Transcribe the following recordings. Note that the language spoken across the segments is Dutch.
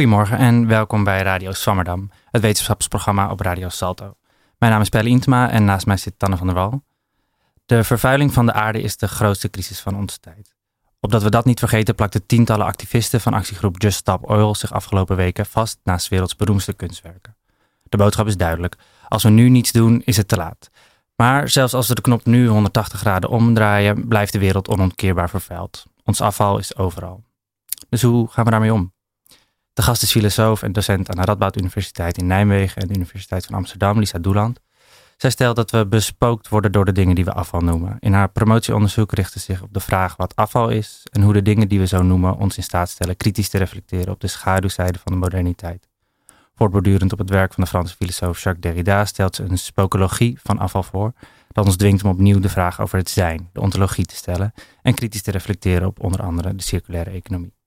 Goedemorgen en welkom bij Radio Swammerdam, het wetenschapsprogramma op Radio Salto. Mijn naam is Pelle Intema en naast mij zit Tanne van der Wal. De vervuiling van de aarde is de grootste crisis van onze tijd. Opdat we dat niet vergeten plakten tientallen activisten van actiegroep Just Stop Oil zich afgelopen weken vast naast werelds beroemdste kunstwerken. De boodschap is duidelijk. Als we nu niets doen, is het te laat. Maar zelfs als we de knop nu 180 graden omdraaien, blijft de wereld onontkeerbaar vervuild. Ons afval is overal. Dus hoe gaan we daarmee om? De gast is filosoof en docent aan de Radboud Universiteit in Nijmegen en de Universiteit van Amsterdam, Lisa Doeland. Zij stelt dat we bespookt worden door de dingen die we afval noemen. In haar promotieonderzoek richt ze zich op de vraag wat afval is en hoe de dingen die we zo noemen ons in staat stellen kritisch te reflecteren op de schaduwzijde van de moderniteit. Voortbordurend op het werk van de Franse filosoof Jacques Derrida stelt ze een spokologie van afval voor, dat ons dwingt om opnieuw de vraag over het zijn, de ontologie te stellen en kritisch te reflecteren op onder andere de circulaire economie.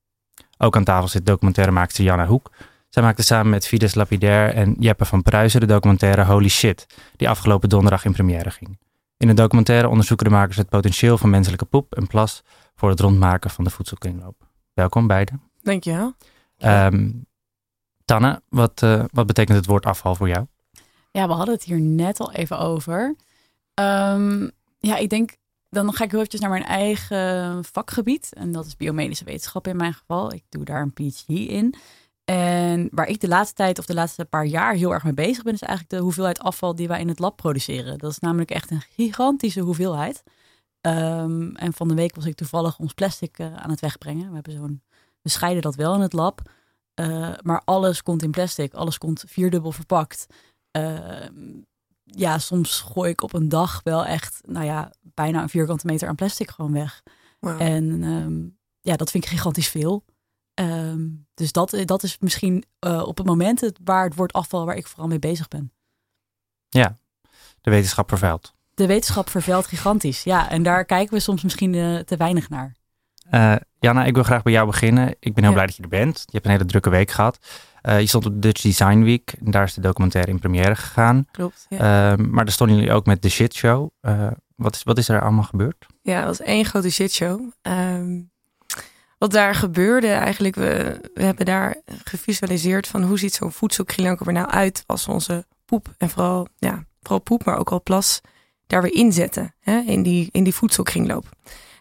Ook aan tafel zit documentairemaakster Janna Hoek. Zij maakte samen met Fides Lapidair en Jeppe van Pruisen de documentaire Holy Shit, die afgelopen donderdag in première ging. In de documentaire onderzoeken de makers het potentieel van menselijke poep en plas voor het rondmaken van de voedselkringloop. Welkom beiden. Dankjewel. Um, Tanne, wat, uh, wat betekent het woord afval voor jou? Ja, we hadden het hier net al even over. Um, ja, ik denk, dan ga ik heel eventjes naar mijn eigen vakgebied. En dat is biomedische wetenschap in mijn geval. Ik doe daar een PhD in. En waar ik de laatste tijd of de laatste paar jaar heel erg mee bezig ben, is eigenlijk de hoeveelheid afval die wij in het lab produceren. Dat is namelijk echt een gigantische hoeveelheid. Um, en van de week was ik toevallig ons plastic uh, aan het wegbrengen. We hebben zo'n, we scheiden dat wel in het lab. Uh, maar alles komt in plastic, alles komt vierdubbel verpakt. Uh, ja, soms gooi ik op een dag wel echt, nou ja, bijna een vierkante meter aan plastic gewoon weg. Wow. En um, ja, dat vind ik gigantisch veel. Um, dus dat, dat is misschien uh, op het moment het, waar het woord afval, waar ik vooral mee bezig ben. Ja, de wetenschap vervuilt. De wetenschap vervuilt gigantisch, ja. En daar kijken we soms misschien uh, te weinig naar. Uh, Jana, ik wil graag bij jou beginnen. Ik ben heel ja. blij dat je er bent. Je hebt een hele drukke week gehad. Uh, je stond op Dutch Design Week. En daar is de documentaire in première gegaan. Klopt, ja. uh, maar daar stonden jullie ook met de Shit Show. Uh, wat, is, wat is er allemaal gebeurd? Ja, dat was één grote shit show. Um, wat daar gebeurde eigenlijk, we, we hebben daar gevisualiseerd van hoe ziet zo'n voedselkringloop er nou uit als we onze poep en vooral, ja, vooral poep, maar ook al plas daar weer inzetten hè, in, die, in die voedselkringloop.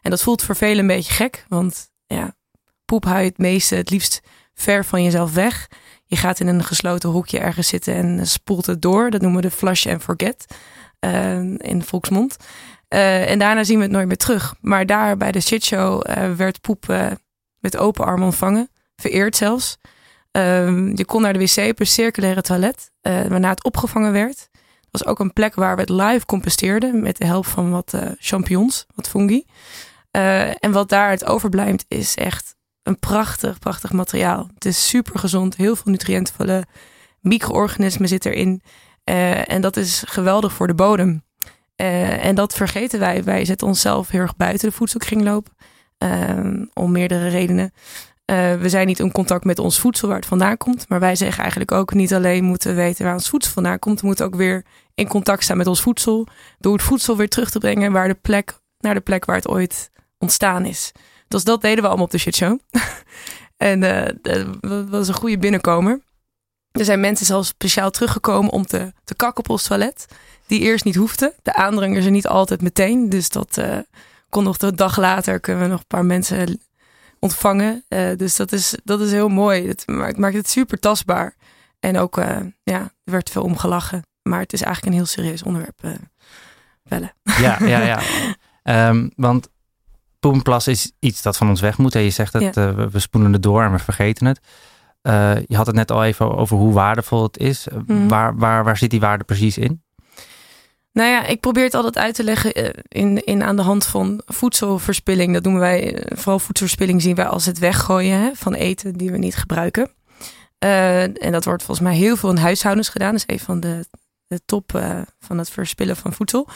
En dat voelt voor velen een beetje gek, want ja, poep hou je het meeste, het liefst ver van jezelf weg. Je gaat in een gesloten hoekje ergens zitten en spoelt het door. Dat noemen we de flush and forget uh, in de volksmond. Uh, en daarna zien we het nooit meer terug. Maar daar bij de shitshow uh, werd poep uh, met open armen ontvangen. Vereerd zelfs. je kon naar de wc per circulaire toilet. waarna het opgevangen werd. Dat was ook een plek waar we het live composteerden. Met de hulp van wat champignons, wat fungi. En wat daar het overblijft is echt een prachtig, prachtig materiaal. Het is super gezond, heel veel nutriëntvolle micro-organismen zit erin. Uh, en dat is geweldig voor de bodem. Uh, en dat vergeten wij. Wij zetten onszelf heel erg buiten de voedselkringloop. Om meerdere redenen. we zijn niet in contact met ons voedsel waar het vandaan komt. Maar wij zeggen eigenlijk ook niet alleen moeten we weten waar ons voedsel vandaan komt. We moeten ook weer in contact staan met ons voedsel. Door het voedsel weer terug te brengen waar de plek, naar de plek waar het ooit ontstaan is. Dus dat deden we allemaal op de shitshow. en uh, dat was een goede binnenkomer. Er zijn mensen zelfs speciaal teruggekomen om te, te kakken op ons toilet. Die eerst niet hoefden. De aandringers er niet altijd meteen. Dus dat uh, kon nog de dag later kunnen we nog een paar mensen ontvangen. Uh, dus dat is, dat is heel mooi. Het maakt, maakt het super tastbaar. En ook, uh, ja, er werd veel om gelachen. Maar het is eigenlijk een heel serieus onderwerp. Wellen. Ja, ja, ja. um, want poepenplas is iets dat van ons weg moet. En je zegt dat ja. uh, we spoelen het door en we vergeten het. Uh, je had het net al even over hoe waardevol het is. Mm. Waar, waar, waar zit die waarde precies in? Nou ja, ik probeer het altijd uit te leggen in, in aan de hand van voedselverspilling. Dat noemen wij, vooral voedselverspilling zien wij als het weggooien hè, van eten die we niet gebruiken. Uh, en dat wordt volgens mij heel veel in huishoudens gedaan. Dat is een van de, de top uh, van het verspillen van voedsel.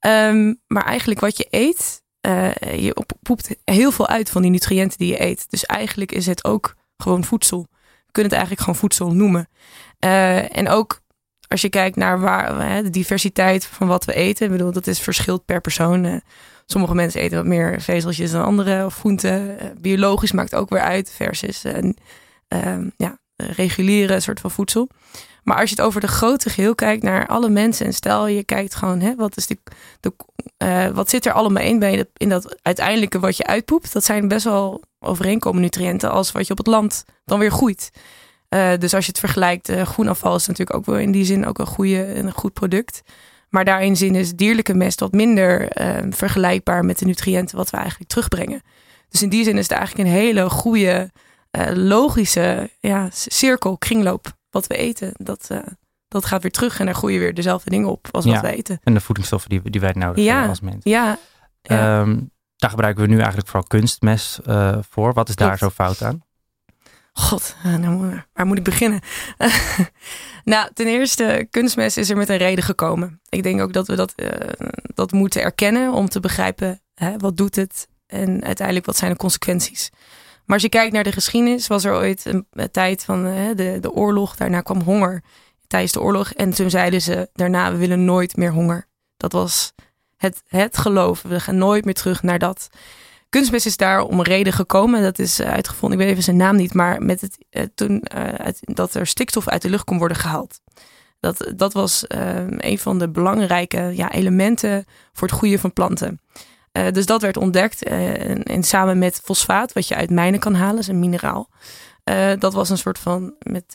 Um, maar eigenlijk wat je eet, uh, je poept heel veel uit van die nutriënten die je eet. Dus eigenlijk is het ook gewoon voedsel. We kunnen het eigenlijk gewoon voedsel noemen. Uh, en ook als je kijkt naar waar, de diversiteit van wat we eten. Ik bedoel, dat is verschilt per persoon. Eh, sommige mensen eten wat meer vezeltjes dan andere of groenten. Eh, biologisch maakt ook weer uit versus uh, ja, reguliere soort van voedsel. Maar als je het over de grote geheel kijkt naar alle mensen en stel je kijkt gewoon, hè, wat, is de, de, uh, wat zit er allemaal in bij in dat uiteindelijke wat je uitpoept? Dat zijn best wel overeenkomende nutriënten als wat je op het land dan weer groeit. Uh, dus als je het vergelijkt, uh, groenafval is natuurlijk ook wel in die zin ook een, goede, een goed product. Maar daarin zin is dierlijke mest wat minder vergelijkbaar met de nutriënten wat we eigenlijk terugbrengen. Dus in die zin is het eigenlijk een hele goede, logische ja, cirkel, kringloop wat we eten, dat, uh, dat gaat weer terug en daar groeien weer dezelfde dingen op als wat we eten. En de voedingsstoffen die, die wij nodig hebben als mens. Ja. ja. Um, daar gebruiken we nu eigenlijk vooral kunstmest uh, voor. Wat is daar zo fout aan? God, nou, waar moet ik beginnen? nou, ten eerste, kunstmest is er met een reden gekomen. Ik denk ook dat we dat, uh, dat moeten erkennen om te begrijpen hè, wat doet het en uiteindelijk wat zijn de consequenties. Maar als je kijkt naar de geschiedenis, was er ooit een, tijd van uh, de, de oorlog. Daarna kwam honger tijdens de oorlog. En toen zeiden ze daarna, we willen nooit meer honger. Dat was het, het geloof. We gaan nooit meer terug naar dat. Kunstmest is daar om een reden gekomen. Dat is eh, uitgevonden, ik weet even zijn naam niet. Maar met het, uh, toen dat er stikstof uit de lucht kon worden gehaald. Dat, dat was een van de belangrijke ja, elementen voor het groeien van planten. Uh, dus dat werd ontdekt. En, en, samen met fosfaat, wat je uit mijnen kan halen, is een mineraal. Uh, dat was een soort van met,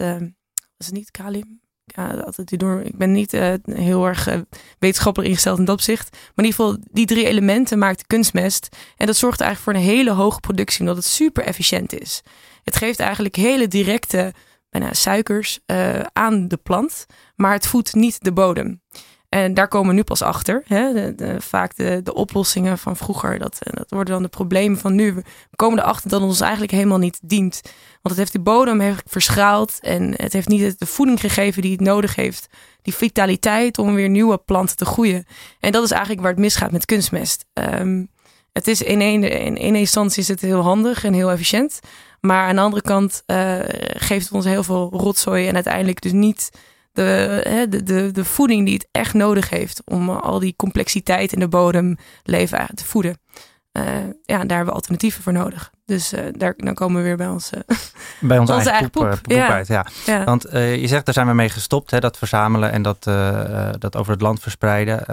was het niet kalium? Ja, altijd door. Ik ben niet heel erg wetenschappelijk ingesteld in dat opzicht. Maar in ieder geval, die drie elementen maakten kunstmest. En dat zorgt eigenlijk voor een hele hoge productie, omdat het super efficiënt is. Het geeft eigenlijk hele directe bijna suikers aan de plant, maar het voedt niet de bodem. En daar komen we nu pas achter. Hè? De, vaak de, oplossingen van vroeger, dat, eh, dat worden dan de problemen van nu. We komen erachter dat ons eigenlijk helemaal niet dient. Want het heeft de bodem heeft verschraald en het heeft niet de voeding gegeven die het nodig heeft. Die vitaliteit om weer nieuwe planten te groeien. En dat is eigenlijk waar het misgaat met kunstmest. Um, het is in één in, in instantie is het heel handig en heel efficiënt. Maar aan de andere kant uh, geeft het ons heel veel rotzooi en uiteindelijk dus niet de, de, de, de voeding die het echt nodig heeft om al die complexiteit in de bodem leven te voeden. Uh, ja, daar hebben we alternatieven voor nodig. Dus uh, daar, dan komen we weer bij ons, uh, bij onze, eigen, poep, poep, poep ja. Uit, ja. ja. Want je zegt, daar zijn we mee gestopt, hè, dat verzamelen en dat, dat over het land verspreiden.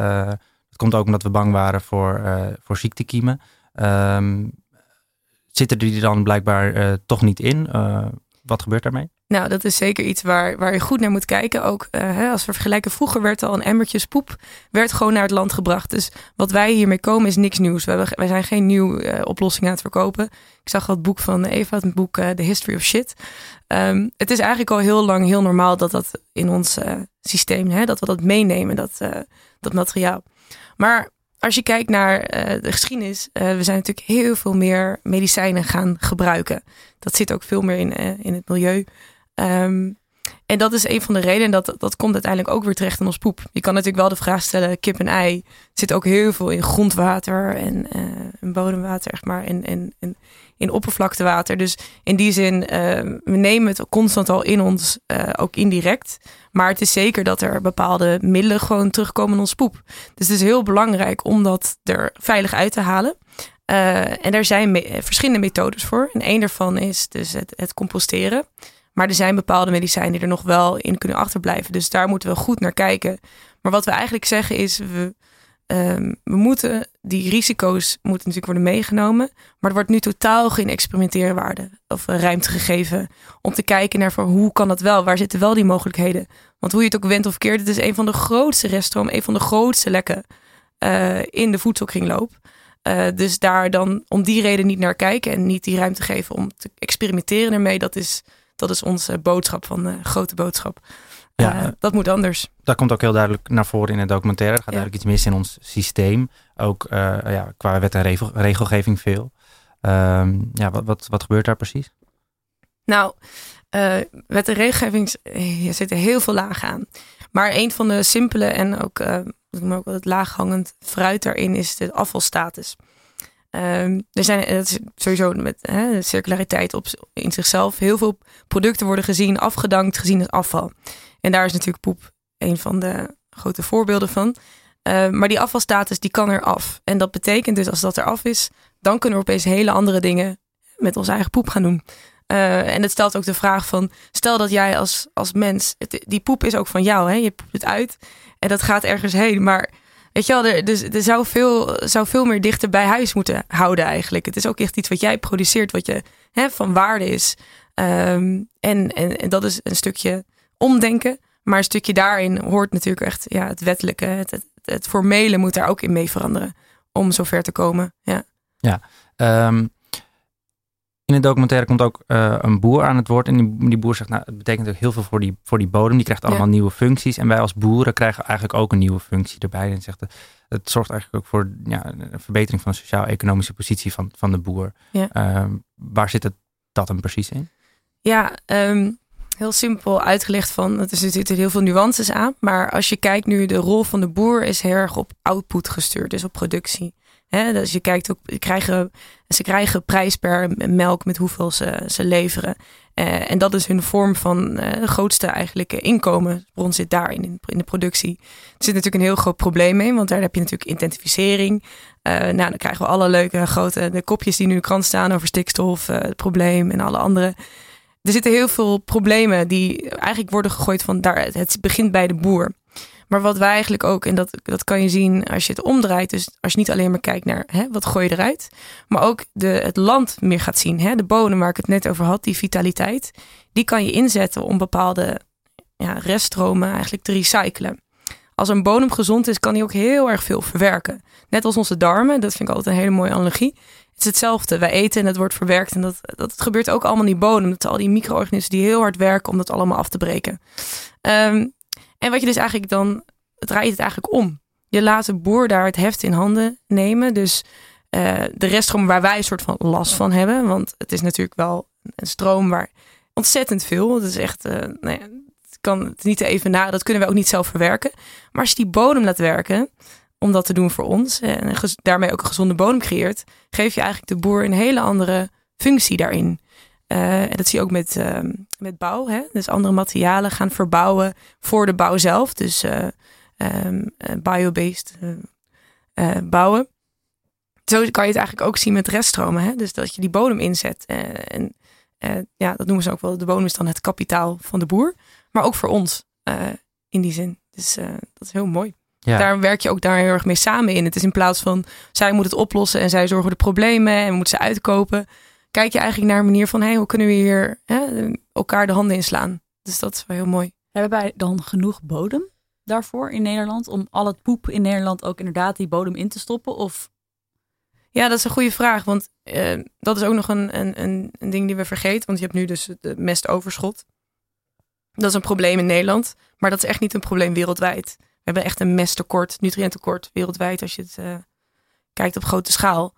dat komt ook omdat we bang waren voor, voor ziektekiemen. Um, zitten die dan blijkbaar toch niet in? wat gebeurt daarmee? Nou, dat is zeker iets waar, waar je goed naar moet kijken. Ook hè, als we vergelijken, vroeger werd al een emmertje poep werd gewoon naar het land gebracht. Dus wat wij hiermee komen is niks nieuws. We wij zijn geen nieuwe uh, oplossing aan het verkopen. Ik zag het boek van Eva, het boek uh, The History of Shit. Um, het is eigenlijk al heel lang heel normaal dat dat in ons systeem, hè, dat we dat meenemen, dat, dat materiaal. Maar als je kijkt naar de geschiedenis, we zijn natuurlijk heel veel meer medicijnen gaan gebruiken. Dat zit ook veel meer in, in het milieu. Um, en dat is een van de redenen dat dat komt uiteindelijk ook weer terecht in ons poep. Je kan natuurlijk wel de vraag stellen: kip en ei zit ook heel veel in grondwater en in bodemwater, echt maar, en, in oppervlaktewater. Dus in die zin, uh, we nemen het constant al in ons, uh, ook indirect. Maar het is zeker dat er bepaalde middelen gewoon terugkomen in ons poep. Dus het is heel belangrijk om dat er veilig uit te halen. Uh, en daar zijn verschillende methodes voor. En een daarvan is dus het, het composteren. Maar er zijn bepaalde medicijnen die er nog wel in kunnen achterblijven. Dus daar moeten we goed naar kijken. Maar wat we eigenlijk zeggen is, we, Um, we moeten, die risico's moeten natuurlijk worden meegenomen. Maar er wordt nu totaal geen experimenteerwaarde of ruimte gegeven om te kijken naar van hoe kan dat wel? Waar zitten wel die mogelijkheden? Want hoe je het ook went of keert, het is een van de grootste reststroom, een van de grootste lekken uh, in de voedselkringloop. Uh, dus daar dan om die reden niet naar kijken en niet die ruimte geven om te experimenteren ermee, dat is, dat is onze boodschap van de grote boodschap. Ja, uh, dat moet anders. Dat komt ook heel duidelijk naar voren in het documentaire. Er gaat ja. duidelijk iets mis in ons systeem. Ook uh, ja, qua wet en regel, regelgeving veel. Um, ja, wat, wat, wat gebeurt daar precies? Nou, uh, wet en regelgeving er zitten heel veel lagen aan. Maar een van de simpele en ook, ook het laaghangend fruit daarin is de afvalstatus. Um, er zijn dat is sowieso met hè, circulariteit op, in zichzelf. Heel veel producten worden gezien, afgedankt, gezien als afval. En daar is natuurlijk poep een van de grote voorbeelden van. Uh, maar die afvalstatus die kan er af. En dat betekent dus als dat er af is, dan kunnen we opeens hele andere dingen met onze eigen poep gaan doen. Uh, en het stelt ook de vraag van, stel dat jij als, als mens, die poep is ook van jou, hè? je poept het uit en dat gaat ergens heen. Maar weet je wel, er, dus, er zou, veel, zou veel meer dichter bij huis moeten houden eigenlijk. Het is ook echt iets wat jij produceert, wat je hè, van waarde is. Um, en, en, dat is een stukje omdenken. Maar een stukje daarin hoort natuurlijk echt ja, het wettelijke, het, het, formele moet daar ook in mee veranderen om zover te komen. Ja, ja um, in de documentaire komt ook uh, een boer aan het woord. En die, die, boer zegt, nou, het betekent ook heel veel voor die, voor die bodem. Die krijgt allemaal nieuwe functies. En wij als boeren krijgen eigenlijk ook een nieuwe functie erbij. En zegt, het zorgt eigenlijk ook voor ja, een verbetering van de sociaal-economische positie van, van de boer. Ja. Uh, waar zit het, dat dan precies in? Ja, um, heel simpel uitgelegd van, het is natuurlijk heel veel nuances aan. Maar als je kijkt nu, de rol van de boer is heel erg op output gestuurd. Dus op productie. He, dus je kijkt ook, krijgen, ze krijgen prijs per melk met hoeveel ze, ze leveren. Uh, en dat is hun vorm van uh, grootste eigenlijke inkomenbron zit daarin, in, de productie. Er zit natuurlijk een heel groot probleem mee, want daar heb je natuurlijk intensificering. Uh, nou, dan krijgen we alle leuke grote de kopjes die nu in de krant staan over stikstof, het probleem en alle andere. Er zitten heel veel problemen die eigenlijk worden gegooid van daar. Het begint bij de boer. Maar wat wij eigenlijk ook, en dat, dat kan je zien als je het omdraait. Dus als je niet alleen maar kijkt naar hè, wat gooi je eruit. Maar ook de, het land meer gaat zien. Hè, de bodem waar ik het net over had, die vitaliteit. Die kan je inzetten om bepaalde ja, reststromen eigenlijk te recyclen. Als een bodem gezond is, kan hij ook heel erg veel verwerken. Net als onze darmen, dat vind ik altijd een hele mooie analogie. Het is hetzelfde. Wij eten en het wordt verwerkt. En dat, dat gebeurt ook allemaal in die bodem. Dat al die micro-organismen die heel hard werken om dat allemaal af te breken. Um, en wat je dus eigenlijk dan, draait het eigenlijk om. Je laat de boer daar het heft in handen nemen. Dus uh, de reststroom waar wij een soort van last van hebben. Want het is natuurlijk wel een stroom waar ontzettend veel. Het is echt, uh, nou ja, het kan het niet even na. Dat kunnen we ook niet zelf verwerken. Maar als je die bodem laat werken, om dat te doen voor ons. En daarmee ook een gezonde bodem creëert. Geef je eigenlijk de boer een hele andere functie daarin. Uh, en dat zie je ook met, uh, met bouw. Hè? Dus andere materialen gaan verbouwen voor de bouw zelf. Dus uh, um, biobased bouwen. Zo kan je het eigenlijk ook zien met reststromen. Hè? Dus dat je die bodem inzet. en ja, dat noemen ze ook wel. De bodem is dan het kapitaal van de boer. Maar ook voor ons in die zin. Dus dat is heel mooi. Ja. Daar werk je ook daar heel erg mee samen in. Het is in plaats van zij moet het oplossen en zij zorgen de problemen en we moeten ze uitkopen kijk je eigenlijk naar een manier van... Hey, hoe kunnen we hier hè, elkaar de handen inslaan? Dus dat is wel heel mooi. Hebben wij dan genoeg bodem daarvoor in Nederland? Om al het poep in Nederland ook inderdaad die bodem in te stoppen? Of... Ja, dat is een goede vraag. Want uh, dat is ook nog een, een, een ding die we vergeten. Want je hebt nu dus de mestoverschot. Dat is een probleem in Nederland. Maar dat is echt niet een probleem wereldwijd. We hebben echt een mesttekort, nutriëntentekort wereldwijd als je het uh, kijkt op grote schaal.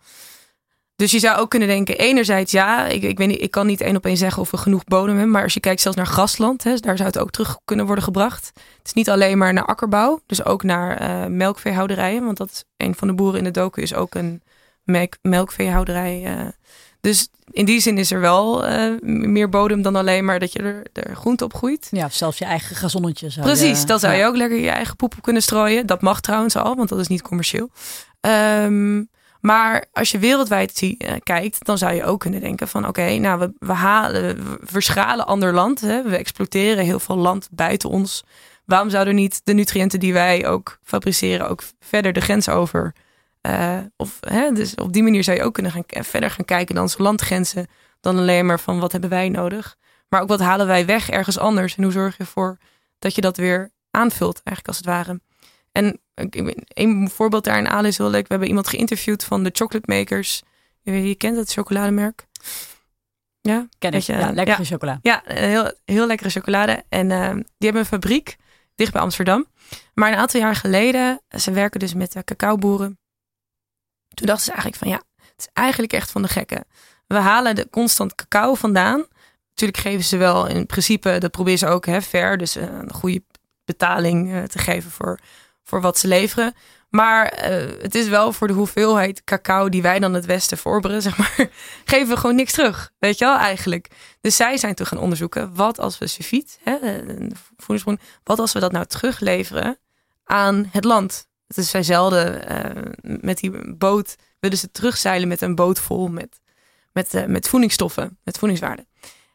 Dus je zou ook kunnen denken, enerzijds ja, ik, ik, weet niet, ik kan niet één op één zeggen of we genoeg bodem hebben. Maar als je kijkt zelfs naar grasland, hè, daar zou het ook terug kunnen worden gebracht. Het is niet alleen maar naar akkerbouw, dus ook naar uh, melkveehouderijen. Want dat is een van de boeren in de doku is ook een melk, melkveehouderij. Uh. dus in die zin is er wel uh, meer bodem dan alleen maar dat je er, er groente op groeit. Ja, zelfs je eigen gazonnetje zou Precies, dan zou je ook lekker je eigen poep op kunnen strooien. Dat mag trouwens al, want dat is niet commercieel. Um, maar als je wereldwijd uh, kijkt, dan zou je ook kunnen denken van oké, nou we, we, halen, we verschalen ander land. Hè? We exploiteren heel veel land buiten ons. Waarom zouden niet de nutriënten die wij ook fabriceren ook verder de grens over? Uh, of, hè, dus op die manier zou je ook kunnen gaan, verder gaan kijken dan landgrenzen. Dan alleen maar van wat hebben wij nodig. Maar ook wat halen wij weg ergens anders. En hoe zorg je ervoor dat je dat weer aanvult eigenlijk als het ware. En een voorbeeld daarin aan is heel leuk. We hebben iemand geïnterviewd van de Chocolate Makers. Je, kent het chocolademerk? Ja, ken ik. Ja, lekkere ja, chocola. Ja, heel, heel lekkere chocolade. En uh, die hebben een fabriek dicht bij Amsterdam. Maar een aantal jaar geleden, ze werken dus met de cacaoboeren. Toen dachten ze eigenlijk van ja, het is eigenlijk echt van de gekken. We halen de constant cacao vandaan. Natuurlijk geven ze wel in principe, dat proberen ze ook hè, fair. Dus een goede betaling te geven voor voor wat ze leveren. Maar uh, het is wel voor de hoeveelheid cacao die wij dan het Westen voorberen, zeg maar, geven we gewoon niks terug. Weet je wel, eigenlijk. Dus zij zijn toen gaan onderzoeken, wat als we sulfiet, hè, voedingsbron, wat als we dat nou terugleveren aan het land? Dus zij zelden uh, met die boot, willen ze terugzeilen met een boot vol met, met, met voedingsstoffen, met voedingswaarde.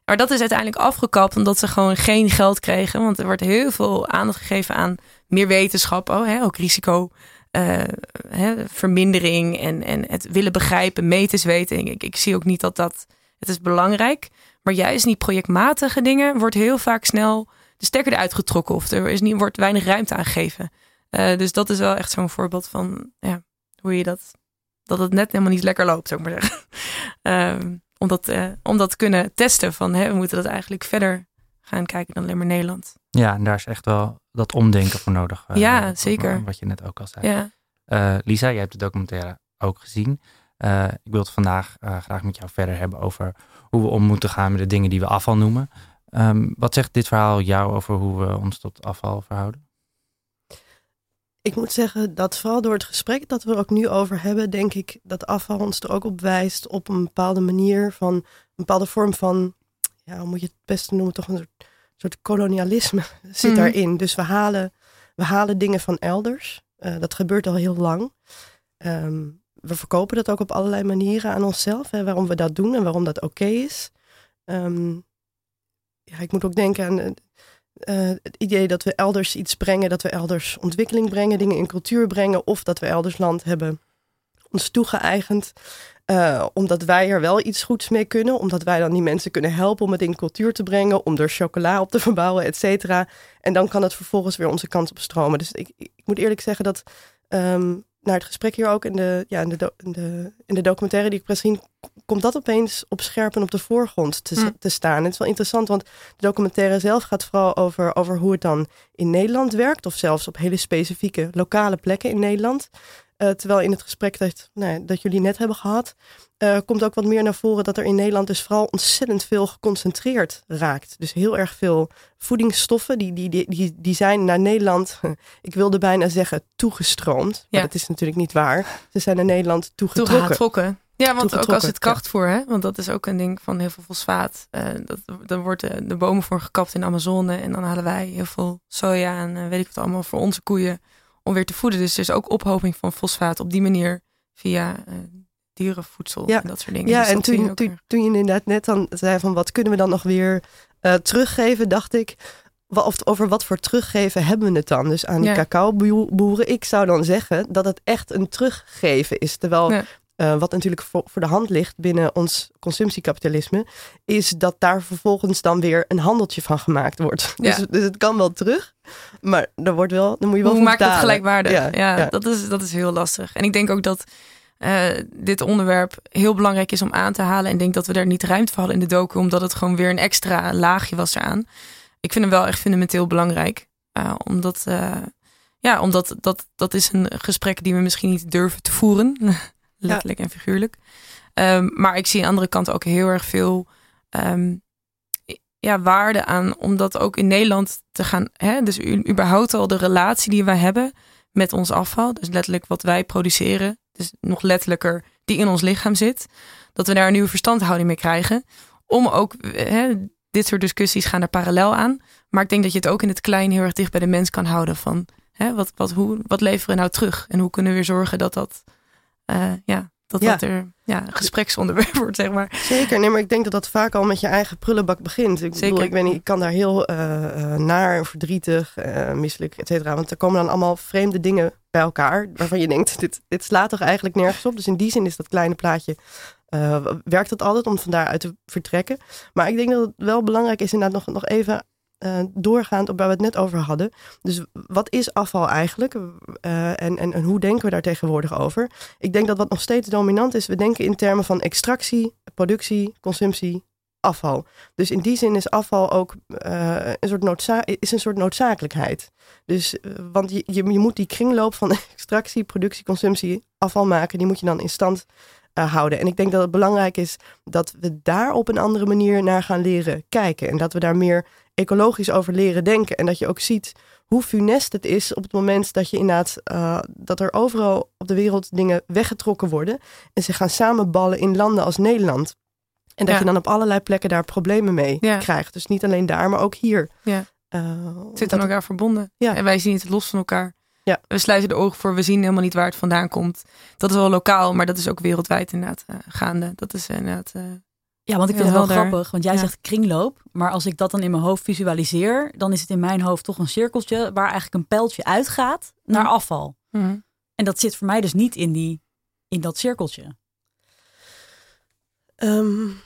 Maar dat is uiteindelijk afgekapt omdat ze gewoon geen geld kregen. Want er wordt heel veel aandacht gegeven aan meer wetenschap, oh, hè, ook risico uh, hè, vermindering en, en het willen begrijpen, meters weten. Ik, ik zie ook niet dat dat, het is belangrijk. Maar juist die projectmatige dingen wordt heel vaak snel de stekker eruit getrokken of er is niet, wordt weinig ruimte aangegeven. Uh, dus dat is wel echt zo'n voorbeeld van ja, hoe je dat, dat het net helemaal niet lekker loopt, zou ik maar zeggen. uh, om, dat, uh, om dat te kunnen testen van hè, we moeten dat eigenlijk verder gaan kijken dan alleen maar Nederland. Ja, en daar is echt wel dat omdenken voor nodig. Uh, ja, zeker. Wat je net ook al zei. Ja. Uh, Lisa, jij hebt de documentaire ook gezien. Uh, ik wil het vandaag graag met jou verder hebben over hoe we om moeten gaan met de dingen die we afval noemen. Um, wat zegt dit verhaal jou over hoe we ons tot afval verhouden? Ik moet zeggen dat vooral door het gesprek dat we er ook nu over hebben, denk ik dat afval ons er ook op wijst op een bepaalde manier van een bepaalde vorm van, ja, hoe moet je het beste noemen, toch een soort soort kolonialisme zit mm. daarin. Dus we halen, we halen dingen van elders. Uh, dat gebeurt al heel lang. Um, we verkopen dat ook op allerlei manieren aan onszelf. Hè, waarom we dat doen en waarom dat oké okay is. Um, ja, ik moet ook denken aan uh, het idee dat we elders iets brengen. Dat we elders ontwikkeling brengen, dingen in cultuur brengen. Of dat we elders land hebben ons toegeëigend. Uh, omdat wij er wel iets goeds mee kunnen. Omdat wij dan die mensen kunnen helpen om het in cultuur te brengen. Om er chocola op te verbouwen, et cetera. En dan kan het vervolgens weer onze kant op stromen. Dus ik, ik moet eerlijk zeggen dat... Um, naar het gesprek hier ook in de, ja, in de, in de, in de documentaire die ik zien, komt dat opeens op scherp en op de voorgrond te, mm. te staan. Het is wel interessant, want de documentaire zelf gaat vooral over, over hoe het dan in Nederland werkt, of zelfs op hele specifieke lokale plekken in Nederland. Uh, terwijl in het gesprek dat, nou, dat jullie net hebben gehad, uh, komt ook wat meer naar voren dat er in Nederland dus vooral ontzettend veel geconcentreerd raakt. Dus heel erg veel voedingsstoffen, die, die, die, die, die zijn naar Nederland, ik wilde bijna zeggen toegestroomd. Maar dat is natuurlijk niet waar. Ze zijn naar Nederland toegetrokken. Ja, want ook als het krachtvoer, hè? want dat is ook een ding van heel veel fosfaat. Uh, dat, dan worden de bomen voor gekapt in de Amazone en dan halen wij heel veel soja en weet ik wat allemaal voor onze koeien om weer te voeden. Dus er is ook ophoping van fosfaat op die manier via uh, dierenvoedsel ja. en dat soort dingen. Ja, dus en toen, toen, toen, je inderdaad net dan zei van wat kunnen we dan nog weer uh, teruggeven, dacht ik, of over wat voor teruggeven hebben we het dan? Dus aan die ja. cacaoboeren, ik zou dan zeggen dat het echt een teruggeven is. Terwijl ja. Uh, wat natuurlijk voor, voor, de hand ligt binnen ons consumptiekapitalisme, is dat daar vervolgens dan weer een handeltje van gemaakt wordt. Ja. Dus, dus, het kan wel terug, maar dan wordt wel, dan moet je wel. Hoe maakt het gelijkwaardig? Ja, ja, ja, Dat, is, dat is heel lastig. En ik denk ook dat uh, dit onderwerp heel belangrijk is om aan te halen. En denk dat we daar niet ruimte voor hadden in de docu, omdat het gewoon weer een extra laagje was eraan. Ik vind hem wel echt fundamenteel belangrijk, uh, omdat. ja, omdat dat, dat is een gesprek die we misschien niet durven te voeren. letterlijk en figuurlijk. Um, maar ik zie aan de andere kant ook heel erg veel um, ja, waarde aan om dat ook in Nederland te gaan. Hè? Dus überhaupt al de relatie die wij hebben met ons afval. Dus letterlijk wat wij produceren. Dus nog letterlijker die in ons lichaam zit. Dat we daar een nieuwe verstandhouding mee krijgen. Om ook hè, dit soort discussies gaan er parallel aan. Maar ik denk dat je het ook in het klein heel erg dicht bij de mens kan houden. Van hè, wat, wat, hoe, wat leveren we nou terug? En hoe kunnen we weer zorgen dat dat uh, ja, dat ja. dat er ja, een gespreksonderwerp wordt, zeg maar. Zeker, nee, maar ik denk dat dat vaak al met je eigen prullenbak begint. Ik Zeker. bedoel, ik ik kan daar heel uh, naar, verdrietig, uh, misselijk, et cetera. Want er komen dan allemaal vreemde dingen bij elkaar, waarvan je denkt, dit, dit slaat toch eigenlijk nergens op. Dus in die zin is dat kleine plaatje uh, werkt het altijd om van daaruit te vertrekken. Maar ik denk dat het wel belangrijk is inderdaad nog, nog even uh, doorgaand op waar we het net over hadden. Dus wat is afval eigenlijk? Uh, en, en, en hoe denken we daar tegenwoordig over? Ik denk dat wat nog steeds dominant is, we denken in termen van extractie, productie, consumptie, afval. Dus in die zin is afval ook uh, een, soort noodza is een soort noodzakelijkheid. Dus, want je, je, je moet die kringloop van extractie, productie, consumptie, afval maken, die moet je dan in stand houden. En ik denk dat het belangrijk is dat we daar op een andere manier naar gaan leren kijken. En dat we daar meer ecologisch over leren denken. En dat je ook ziet hoe funest het is op het moment dat je inderdaad uh, dat er overal op de wereld dingen weggetrokken worden en ze gaan samenballen in landen als Nederland. En dat je dan op allerlei plekken daar problemen mee krijgt. Dus niet alleen daar, maar ook hier. Ja. Uh, zit aan elkaar verbonden. Ja. En wij zien het los van elkaar. Ja. We sluiten de ogen voor, we zien helemaal niet waar het vandaan komt. Dat is wel lokaal, maar dat is ook wereldwijd inderdaad uh, gaande. Dat is inderdaad. Ja, want ik vind het wel grappig, want jij zegt kringloop. Maar als ik dat dan in mijn hoofd visualiseer, dan is het in mijn hoofd toch een cirkeltje waar eigenlijk een pijltje uitgaat naar mhm. afval. Mhm. En dat zit voor mij dus niet in, die, in dat cirkeltje. Um,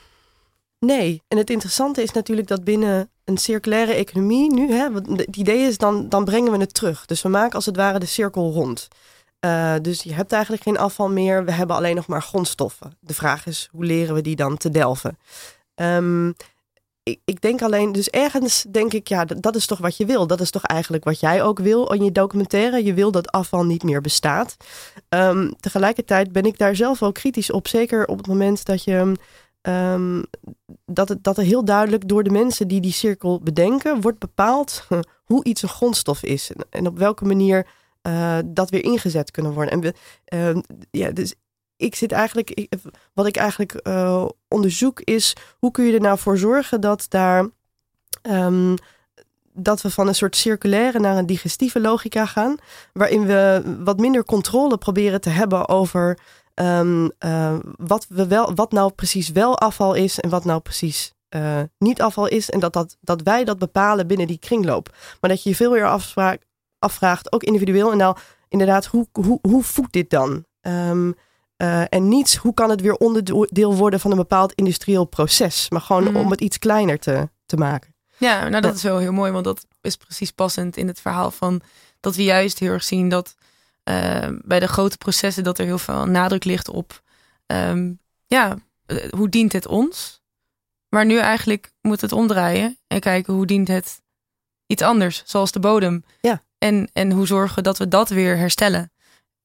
nee, en het interessante is natuurlijk dat binnen een circulaire economie nu, hè, het idee is dan, dan brengen we het terug. Dus we maken als het ware de cirkel rond. Uh, dus je hebt eigenlijk geen afval meer. We hebben alleen nog maar grondstoffen. De vraag is, hoe leren we die dan te delven? Um, ik, ik, denk alleen, dus ergens denk ik, ja, dat, is toch wat je wil. Dat is toch eigenlijk wat jij ook wil in je documentaire. Je wil dat afval niet meer bestaat. Um, tegelijkertijd ben ik daar zelf wel kritisch op. Zeker op het moment dat je um, dat, het, dat er heel duidelijk door de mensen die die cirkel bedenken, wordt bepaald hoe iets een grondstof is en, op welke manier uh, dat weer ingezet kunnen worden. En we, uh, ja, dus ik zit eigenlijk, wat ik eigenlijk uh, onderzoek is, hoe kun je er nou voor zorgen dat daar. Um, dat we van een soort circulaire naar een digestieve logica gaan, waarin we wat minder controle proberen te hebben over uh, wat, we wel, wat nou precies wel afval is en wat nou precies niet afval is. En dat, dat, dat wij dat bepalen binnen die kringloop. Maar dat je je veel meer afspraak, afvraagt, ook individueel. En nou, inderdaad, hoe, hoe, hoe voedt dit dan? Um, uh, en niet hoe kan het weer onderdeel worden van een bepaald industrieel proces. Maar gewoon mm. om het iets kleiner te, te maken. Ja, nou dat is wel heel mooi. Want dat is precies passend in het verhaal van dat we juist heel erg zien dat uh, bij de grote processen dat er heel veel nadruk ligt op, um, ja, eh, hoe dient het ons? Maar nu eigenlijk moet het omdraaien en kijken hoe dient het iets anders, zoals de bodem. Ja. En, en hoe zorgen dat we dat weer herstellen.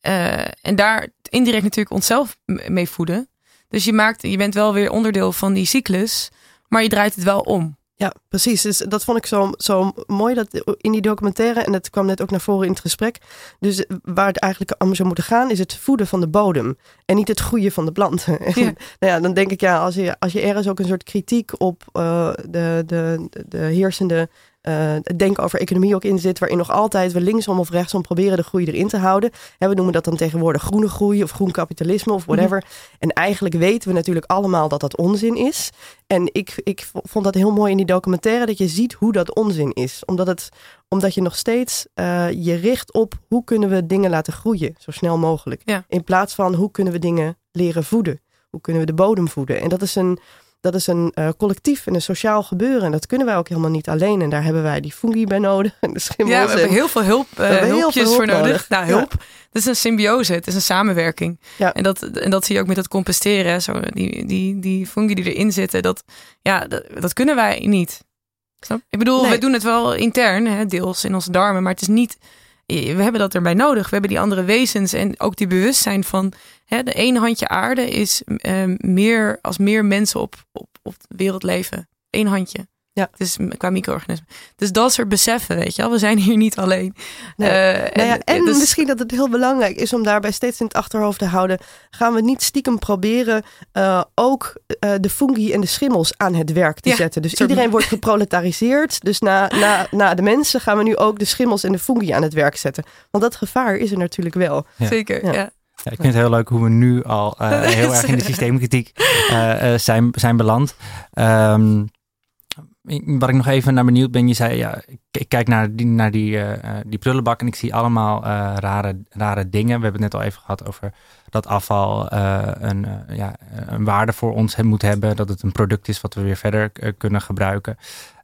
Uh, en daar indirect natuurlijk onszelf mee voeden. Dus je, maakt, je bent wel weer onderdeel van die cyclus, maar je draait het wel om. Ja, precies. Dus dat vond ik zo, zo mooi dat in die documentaire, en dat kwam net ook naar voren in het gesprek. Dus waar het eigenlijk om zou moeten gaan, is het voeden van de bodem. En niet het groeien van de planten. Ja. nou ja, dan denk ik, ja, als je, als je ergens ook een soort kritiek op uh, de, de, de heersende uh, denken over economie ook in zit, waarin nog altijd we linksom of rechtsom proberen de groei erin te houden. En we noemen dat dan tegenwoordig groene groei of groen kapitalisme of whatever. Mhm. En eigenlijk weten we natuurlijk allemaal dat dat onzin is. En ik, ik vond dat heel mooi in die documentaire dat je ziet hoe dat onzin is. Omdat, het, omdat je nog steeds uh, je richt op hoe kunnen we dingen laten groeien zo snel mogelijk. Ja. In plaats van hoe kunnen we dingen leren voeden. Hoe kunnen we de bodem voeden? En dat is een, dat is een uh, collectief en een sociaal gebeuren. En dat kunnen wij ook helemaal niet alleen. En daar hebben wij die fungi bij nodig. En de schimmels. Ja, we hebben heel veel hulp, uh, hulpjes heel veel voor nodig. nodig. Nou, hulp. Het is een symbiose. Het is een samenwerking. Ja. En, dat, en dat zie je ook met het composteren. Zo, die, die, die fungi die erin zitten. Dat, ja, dat, dat kunnen wij niet. Snap? Ik bedoel, nee. wij doen het wel intern, hè, deels in onze darmen. Maar het is niet we hebben dat erbij nodig. We hebben die andere wezens en ook die bewustzijn van hè, de één handje aarde is uh, meer als meer mensen op, op, op de wereld leven. Eén handje. Ja. Dus qua micro-organismen. Dus dat soort beseffen, weet je wel. We zijn hier niet alleen. Nee. Uh, nou ja, en dus... misschien dat het heel belangrijk is om daarbij steeds in het achterhoofd te houden. Gaan we niet stiekem proberen uh, ook uh, de fungi en de schimmels aan het werk te ja, zetten. Dus iedereen wordt geproletariseerd. Dus na, na, na de mensen gaan we nu ook de schimmels en de fungi aan het werk zetten. Want dat gevaar is er natuurlijk wel. Ja. Zeker, ja. Ja, ik vind het heel leuk hoe we nu al uh, heel erg in de systeemkritiek uh, uh, zijn, zijn beland. Um, wat ik nog even naar benieuwd ben, je zei, ja, ik kijk naar die, naar die, uh, die prullenbak en ik zie allemaal uh, rare, rare dingen. We hebben het net al even gehad over dat afval een, ja, een waarde voor ons moet hebben. Dat het een product is wat we weer verder kunnen gebruiken.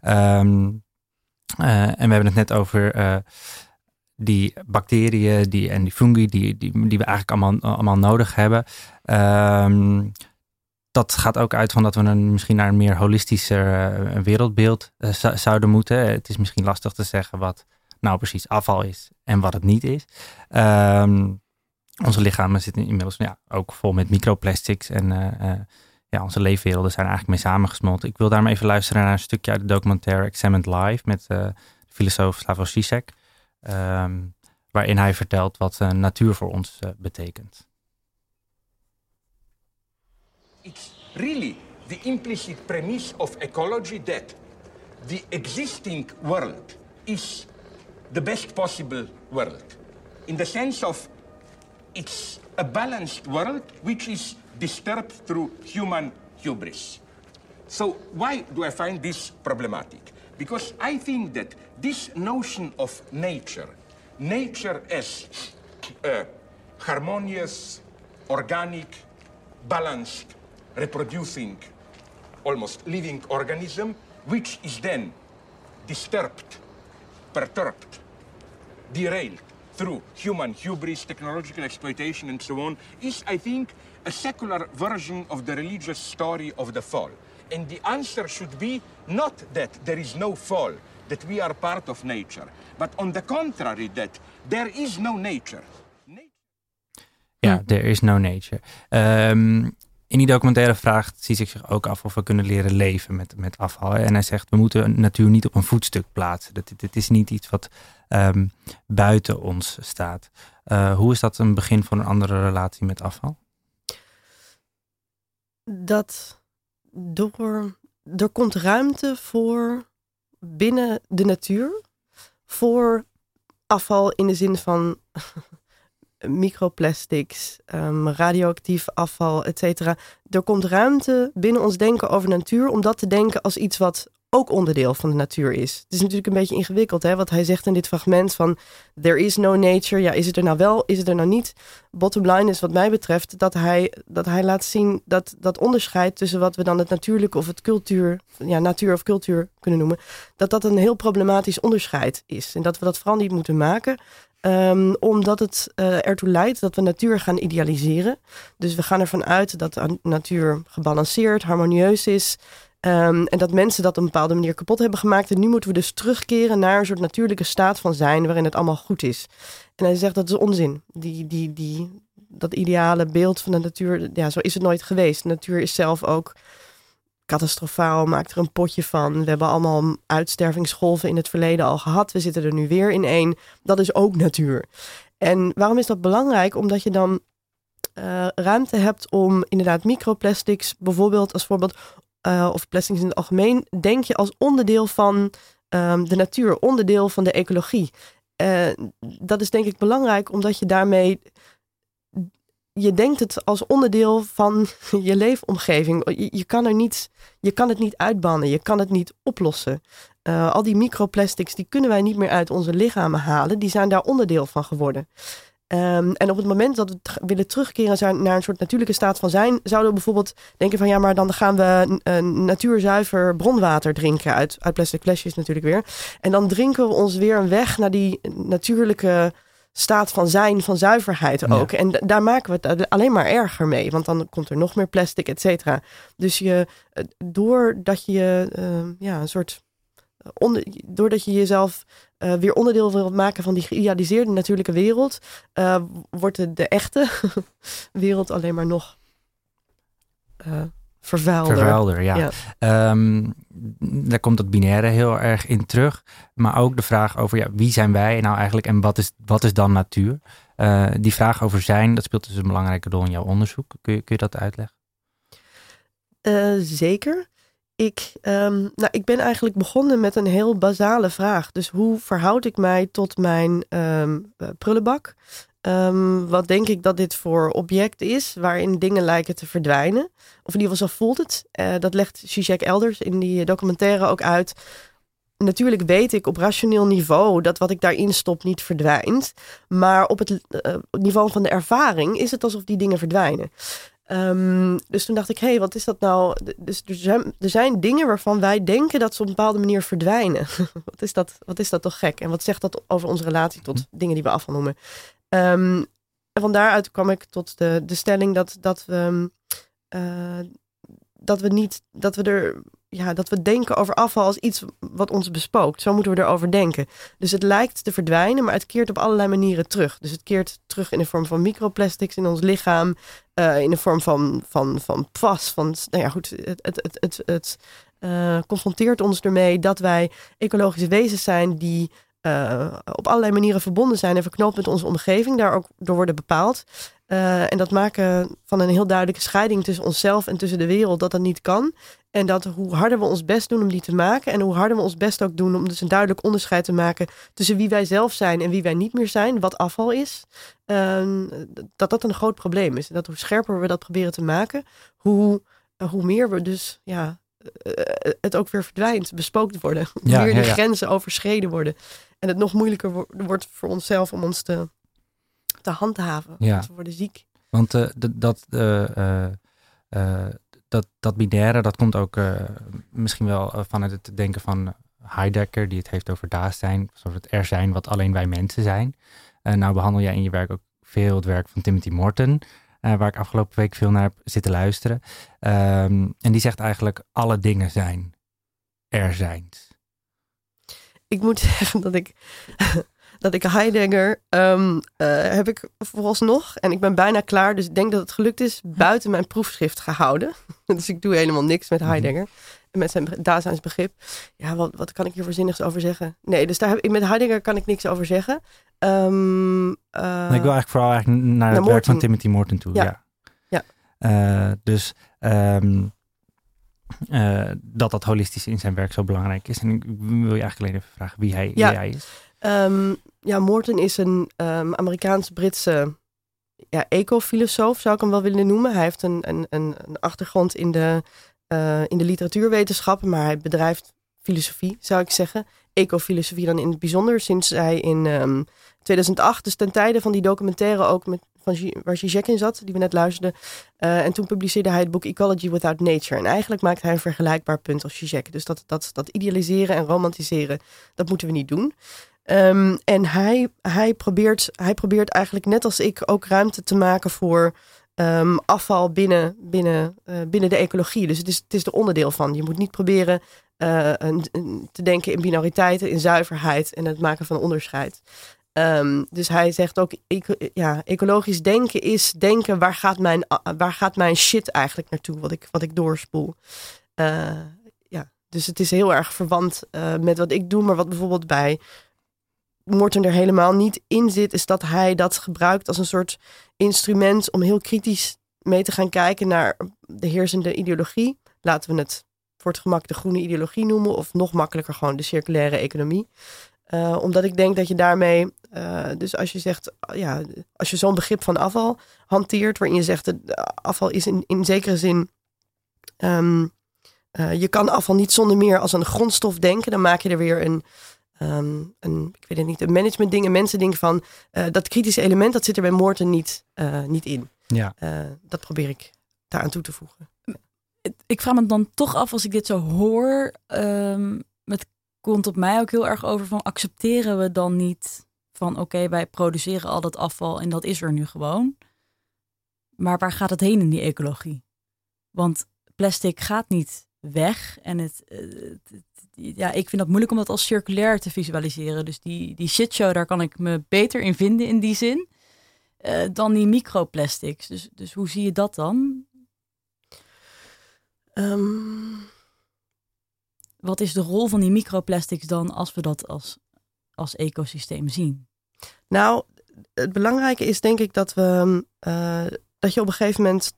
Um, en we hebben het net over die bacteriën die, en die fungi die, die, die we eigenlijk allemaal, allemaal nodig hebben. Um, dat gaat ook uit van dat we een, misschien naar een meer holistischer uh, wereldbeeld uh, zouden moeten. Het is misschien lastig te zeggen wat nou precies afval is en wat het niet is. Um, onze lichamen zitten inmiddels ja, ook vol met microplastics en uh, ja, onze leefwerelden zijn eigenlijk mee samengesmolten. Ik wil daarom even luisteren naar een stukje uit de documentaire Examined Live met de filosoof Slavoj Zizek. ehm, waarin hij vertelt wat natuur voor ons betekent. It's really the implicit premise of ecology that the existing world is the best possible world. In the sense of it's a balanced world which is disturbed through human hubris. So why do I find this problematic? Because I think that this notion of nature, nature as a harmonious, organic, balanced, reproducing, almost living organism, which is then disturbed, perturbed, derailed through human hubris, technological exploitation, and so on, is, I think, a secular version of the religious story of the fall. And the answer should be not that there is no fall, that we are part of nature, but on the contrary, that there is no nature. Ja, there is no nature. Um, in die documentaire vraagt hij zich ook af of we kunnen leren leven met, met afval. En hij zegt, we moeten natuur niet op een voetstuk plaatsen. Dat, dit is niet iets wat um, buiten ons staat. Uh, hoe is dat een begin van een andere relatie met afval? Dat door, er komt ruimte voor binnen de natuur voor afval in de zin van microplastics, um, radioactief afval, et cetera. Er komt ruimte binnen ons denken over natuur om dat te denken als iets wat ook onderdeel van de natuur is. Het is natuurlijk een beetje ingewikkeld, hè? wat hij zegt in dit fragment van there is no nature. Ja, is het er nou wel, is het er nou niet? Bottom line is wat mij betreft dat hij, dat hij laat zien dat dat onderscheid tussen wat we dan het natuurlijke of het cultuur, ja, natuur of cultuur kunnen noemen, dat dat een heel problematisch onderscheid is. En dat we dat vooral niet moeten maken. Um, omdat het uh, ertoe leidt dat we natuur gaan idealiseren. Dus we gaan ervan uit dat de natuur gebalanceerd, harmonieus is. Um, en dat mensen dat op een bepaalde manier kapot hebben gemaakt. En nu moeten we dus terugkeren naar een soort natuurlijke staat van zijn waarin het allemaal goed is. En hij zegt dat is onzin. Die, die, die, dat ideale beeld van de natuur, ja, zo is het nooit geweest. De natuur is zelf ook catastrofaal, maakt er een potje van. We hebben allemaal uitstervingsgolven in het verleden al gehad. We zitten er nu weer in één. Dat is ook natuur. En waarom is dat belangrijk? Omdat je dan uh, ruimte hebt om inderdaad microplastics, bijvoorbeeld als voorbeeld, uh, of plastics in het algemeen, denk je als onderdeel van um, de natuur, onderdeel van de ecologie. Uh, dat is denk ik belangrijk, omdat je daarmee je denkt het als onderdeel van je leefomgeving. Je, kan er niet, je kan het niet uitbannen, je kan het niet oplossen. Uh, al die microplastics die kunnen wij niet meer uit onze lichamen halen. Die zijn daar onderdeel van geworden. Um, en op het moment dat we willen terugkeren naar een soort natuurlijke staat van zijn, zouden we bijvoorbeeld denken van ja, maar dan gaan we een natuurzuiver bronwater drinken uit, uit plastic flesjes natuurlijk weer. En dan drinken we ons weer een weg naar die natuurlijke staat van zijn, van zuiverheid ook. En daar maken we het alleen maar erger mee. Want dan komt er nog meer plastic, et cetera. Dus je, eh, doordat je uh, ja, een soort. Eh, onder, doordat je jezelf uh, weer onderdeel wilt maken van die geïdealiseerde natuurlijke wereld, uh, wordt de, de echte wereld alleen maar nog vervuilder. Vervuilder, ja. ja. Um, daar komt dat binaire heel erg in terug. Maar ook de vraag over ja, wie zijn wij nou eigenlijk en wat is, wat is dan natuur? Uh, die vraag over zijn, dat speelt dus een belangrijke rol in jouw onderzoek. Kun je, kun je dat uitleggen? Uh, zeker. Ik, um, nou, ik ben eigenlijk begonnen met een heel basale vraag. Dus hoe verhoud ik mij tot mijn um, prullenbak? Um, wat denk ik dat dit voor object is waarin dingen lijken te verdwijnen? Of in ieder geval zo voelt het. Uh, dat legt Zizek Elders in die documentaire ook uit. Natuurlijk weet ik op rationeel niveau dat wat ik daarin stop niet verdwijnt. Maar op het uh, niveau van de ervaring is het alsof die dingen verdwijnen. Um, dus toen dacht ik, hé, hey, wat is dat nou? Dus er zijn, er zijn dingen waarvan wij denken dat ze op een bepaalde manier verdwijnen. wat, is dat, wat is dat toch gek? En wat zegt dat over onze relatie tot mhm. dingen die we afval noemen? En van daaruit kwam ik tot de, de stelling dat, dat we uh, dat we niet, dat we er, ja, dat we denken over afval als iets wat ons bespookt. Zo moeten we erover denken. Dus het lijkt te verdwijnen, maar het keert op allerlei manieren terug. Dus het keert terug in de vorm van microplastics in ons lichaam, uh, in de vorm van, van, van pas, van, nou ja, goed, het, het, het, het, het uh, confronteert ons ermee dat wij ecologische wezens zijn die uh, op allerlei manieren verbonden zijn en verknoopt met onze omgeving, daar ook door worden bepaald. Uh, en dat maken van een heel duidelijke scheiding tussen onszelf en tussen de wereld, dat dat niet kan. En dat hoe harder we ons best doen om die te maken, en hoe harder we ons best ook doen om dus een duidelijk onderscheid te maken tussen wie wij zelf zijn en wie wij niet meer zijn, wat afval is, uh, dat dat een groot probleem is. En dat hoe scherper we dat proberen te maken, hoe, hoe meer we dus ja, het ook weer verdwijnt, bespookt worden. Hoe meer de grenzen overschreden worden. En het nog moeilijker wordt voor onszelf om ons te, te handhaven. Ja. we worden ziek. Want uh, dat, uh, uh, dat, dat binaire, dat komt ook misschien wel vanuit het denken van Heidegger, die het heeft over daar zijn, zoals het er zijn wat alleen wij mensen zijn. nou behandel jij in je werk ook veel het werk van Timothy Morton, waar ik afgelopen week veel naar heb zitten luisteren. Um, en die zegt eigenlijk alle dingen zijn er zijn ik moet zeggen dat ik, dat ik Heidegger um, heb ik vooralsnog, en ik ben bijna klaar, dus ik denk dat het gelukt is, buiten mijn proefschrift gehouden. dus ik doe helemaal niks met mhm. Heidegger. Met zijn begrip. Ja, wat, wat kan ik hier voorzinnigs over zeggen? Nee, dus daar heb ik, met Heidegger kan ik niks over zeggen. Um, uh, ik wil eigenlijk vooral eigenlijk naar, het werk van Timothy Morton toe. Ja. ja. Uh, dus um, uh, dat dat holistisch in zijn werk zo belangrijk is. En ik wil je eigenlijk alleen even vragen wie hij, ja. wie hij is. Um, ja, Morton is een um, Amerikaans-Britse ja, ecofilosoof, zou ik hem wel willen noemen. Hij heeft een, een, een, achtergrond in de, uh, in de literatuurwetenschappen, maar hij bedrijft filosofie, zou ik zeggen. Ecofilosofie dan in het bijzonder, sinds hij in um, 2008, dus ten tijde van die documentaire ook met van waar Zizek in zat, die we net luisterden. Uh, en toen publiceerde hij het boek Ecology Without Nature. En eigenlijk maakt hij een vergelijkbaar punt als Zizek. Dus dat, dat, dat idealiseren en romantiseren, dat moeten we niet doen. Um, en hij, hij, probeert, hij probeert eigenlijk net als ik ook ruimte te maken voor um, afval binnen, binnen, uh, binnen de ecologie. Dus het is, het is er onderdeel van. Je moet niet proberen een, een, te denken in binariteiten, in zuiverheid en het maken van onderscheid. Um, dus hij zegt ook, ja, ecologisch denken is denken, waar gaat mijn, waar gaat mijn shit eigenlijk naartoe, wat ik, wat ik doorspoel. Uh, ja, dus het is heel erg verwant uh, met wat ik doe, maar wat bijvoorbeeld bij Morten er helemaal niet in zit, is dat hij dat gebruikt als een soort instrument om heel kritisch mee te gaan kijken naar de heersende ideologie. Laten we het voor het gemak de groene ideologie noemen, of nog makkelijker gewoon de circulaire economie. Uh, omdat ik denk dat je daarmee, uh, dus als je zegt, ja, als je zo'n begrip van afval hanteert, waarin je zegt, dat afval is in, in zekere zin, um, uh, je kan afval niet zonder meer als een grondstof denken, dan maak je er weer een, um, een ik weet het niet, een management ding, een mensen ding van, dat kritische element, dat zit er bij Moorten niet, niet in. Ja. dat probeer ik daaraan toe te voegen. Ik vraag me dan toch af, als ik dit zo hoor, um, met komt op mij ook heel erg over van accepteren we dan niet van oké, wij produceren al dat afval en dat is er nu gewoon. Maar waar gaat het heen in die ecologie? Want plastic gaat niet weg en het, eh, ja, ik vind dat moeilijk om dat als circulair te visualiseren. Dus die, die shitshow, daar kan ik me beter in vinden in die zin. Uh, dan die microplastics. Dus, dus hoe zie je dat dan? Um, wat is de rol van die microplastics dan als we dat als, als ecosysteem zien? Nou, het belangrijke is denk ik dat we uh, dat je op een gegeven moment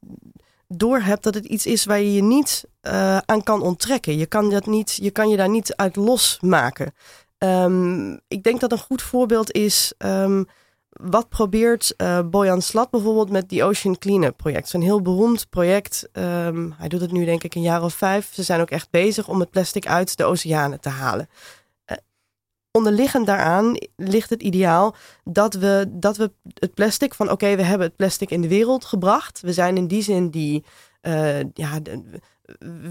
doorhebt dat het iets is waar je je niet uh, aan kan onttrekken. Je kan, dat niet, je kan je daar niet uit losmaken. Um, ik denk dat een goed voorbeeld is um, wat probeert uh, Bojan Slat bijvoorbeeld met die Ocean Cleanup project? Zo'n heel beroemd project. Um, hij doet het nu denk ik een jaar of vijf. Ze zijn ook echt bezig om het plastic uit de oceanen te halen. Uh, onderliggend daaraan ligt het ideaal dat we, dat we het plastic van oké, we hebben het plastic in de wereld gebracht. We zijn in die zin die, uh, ja,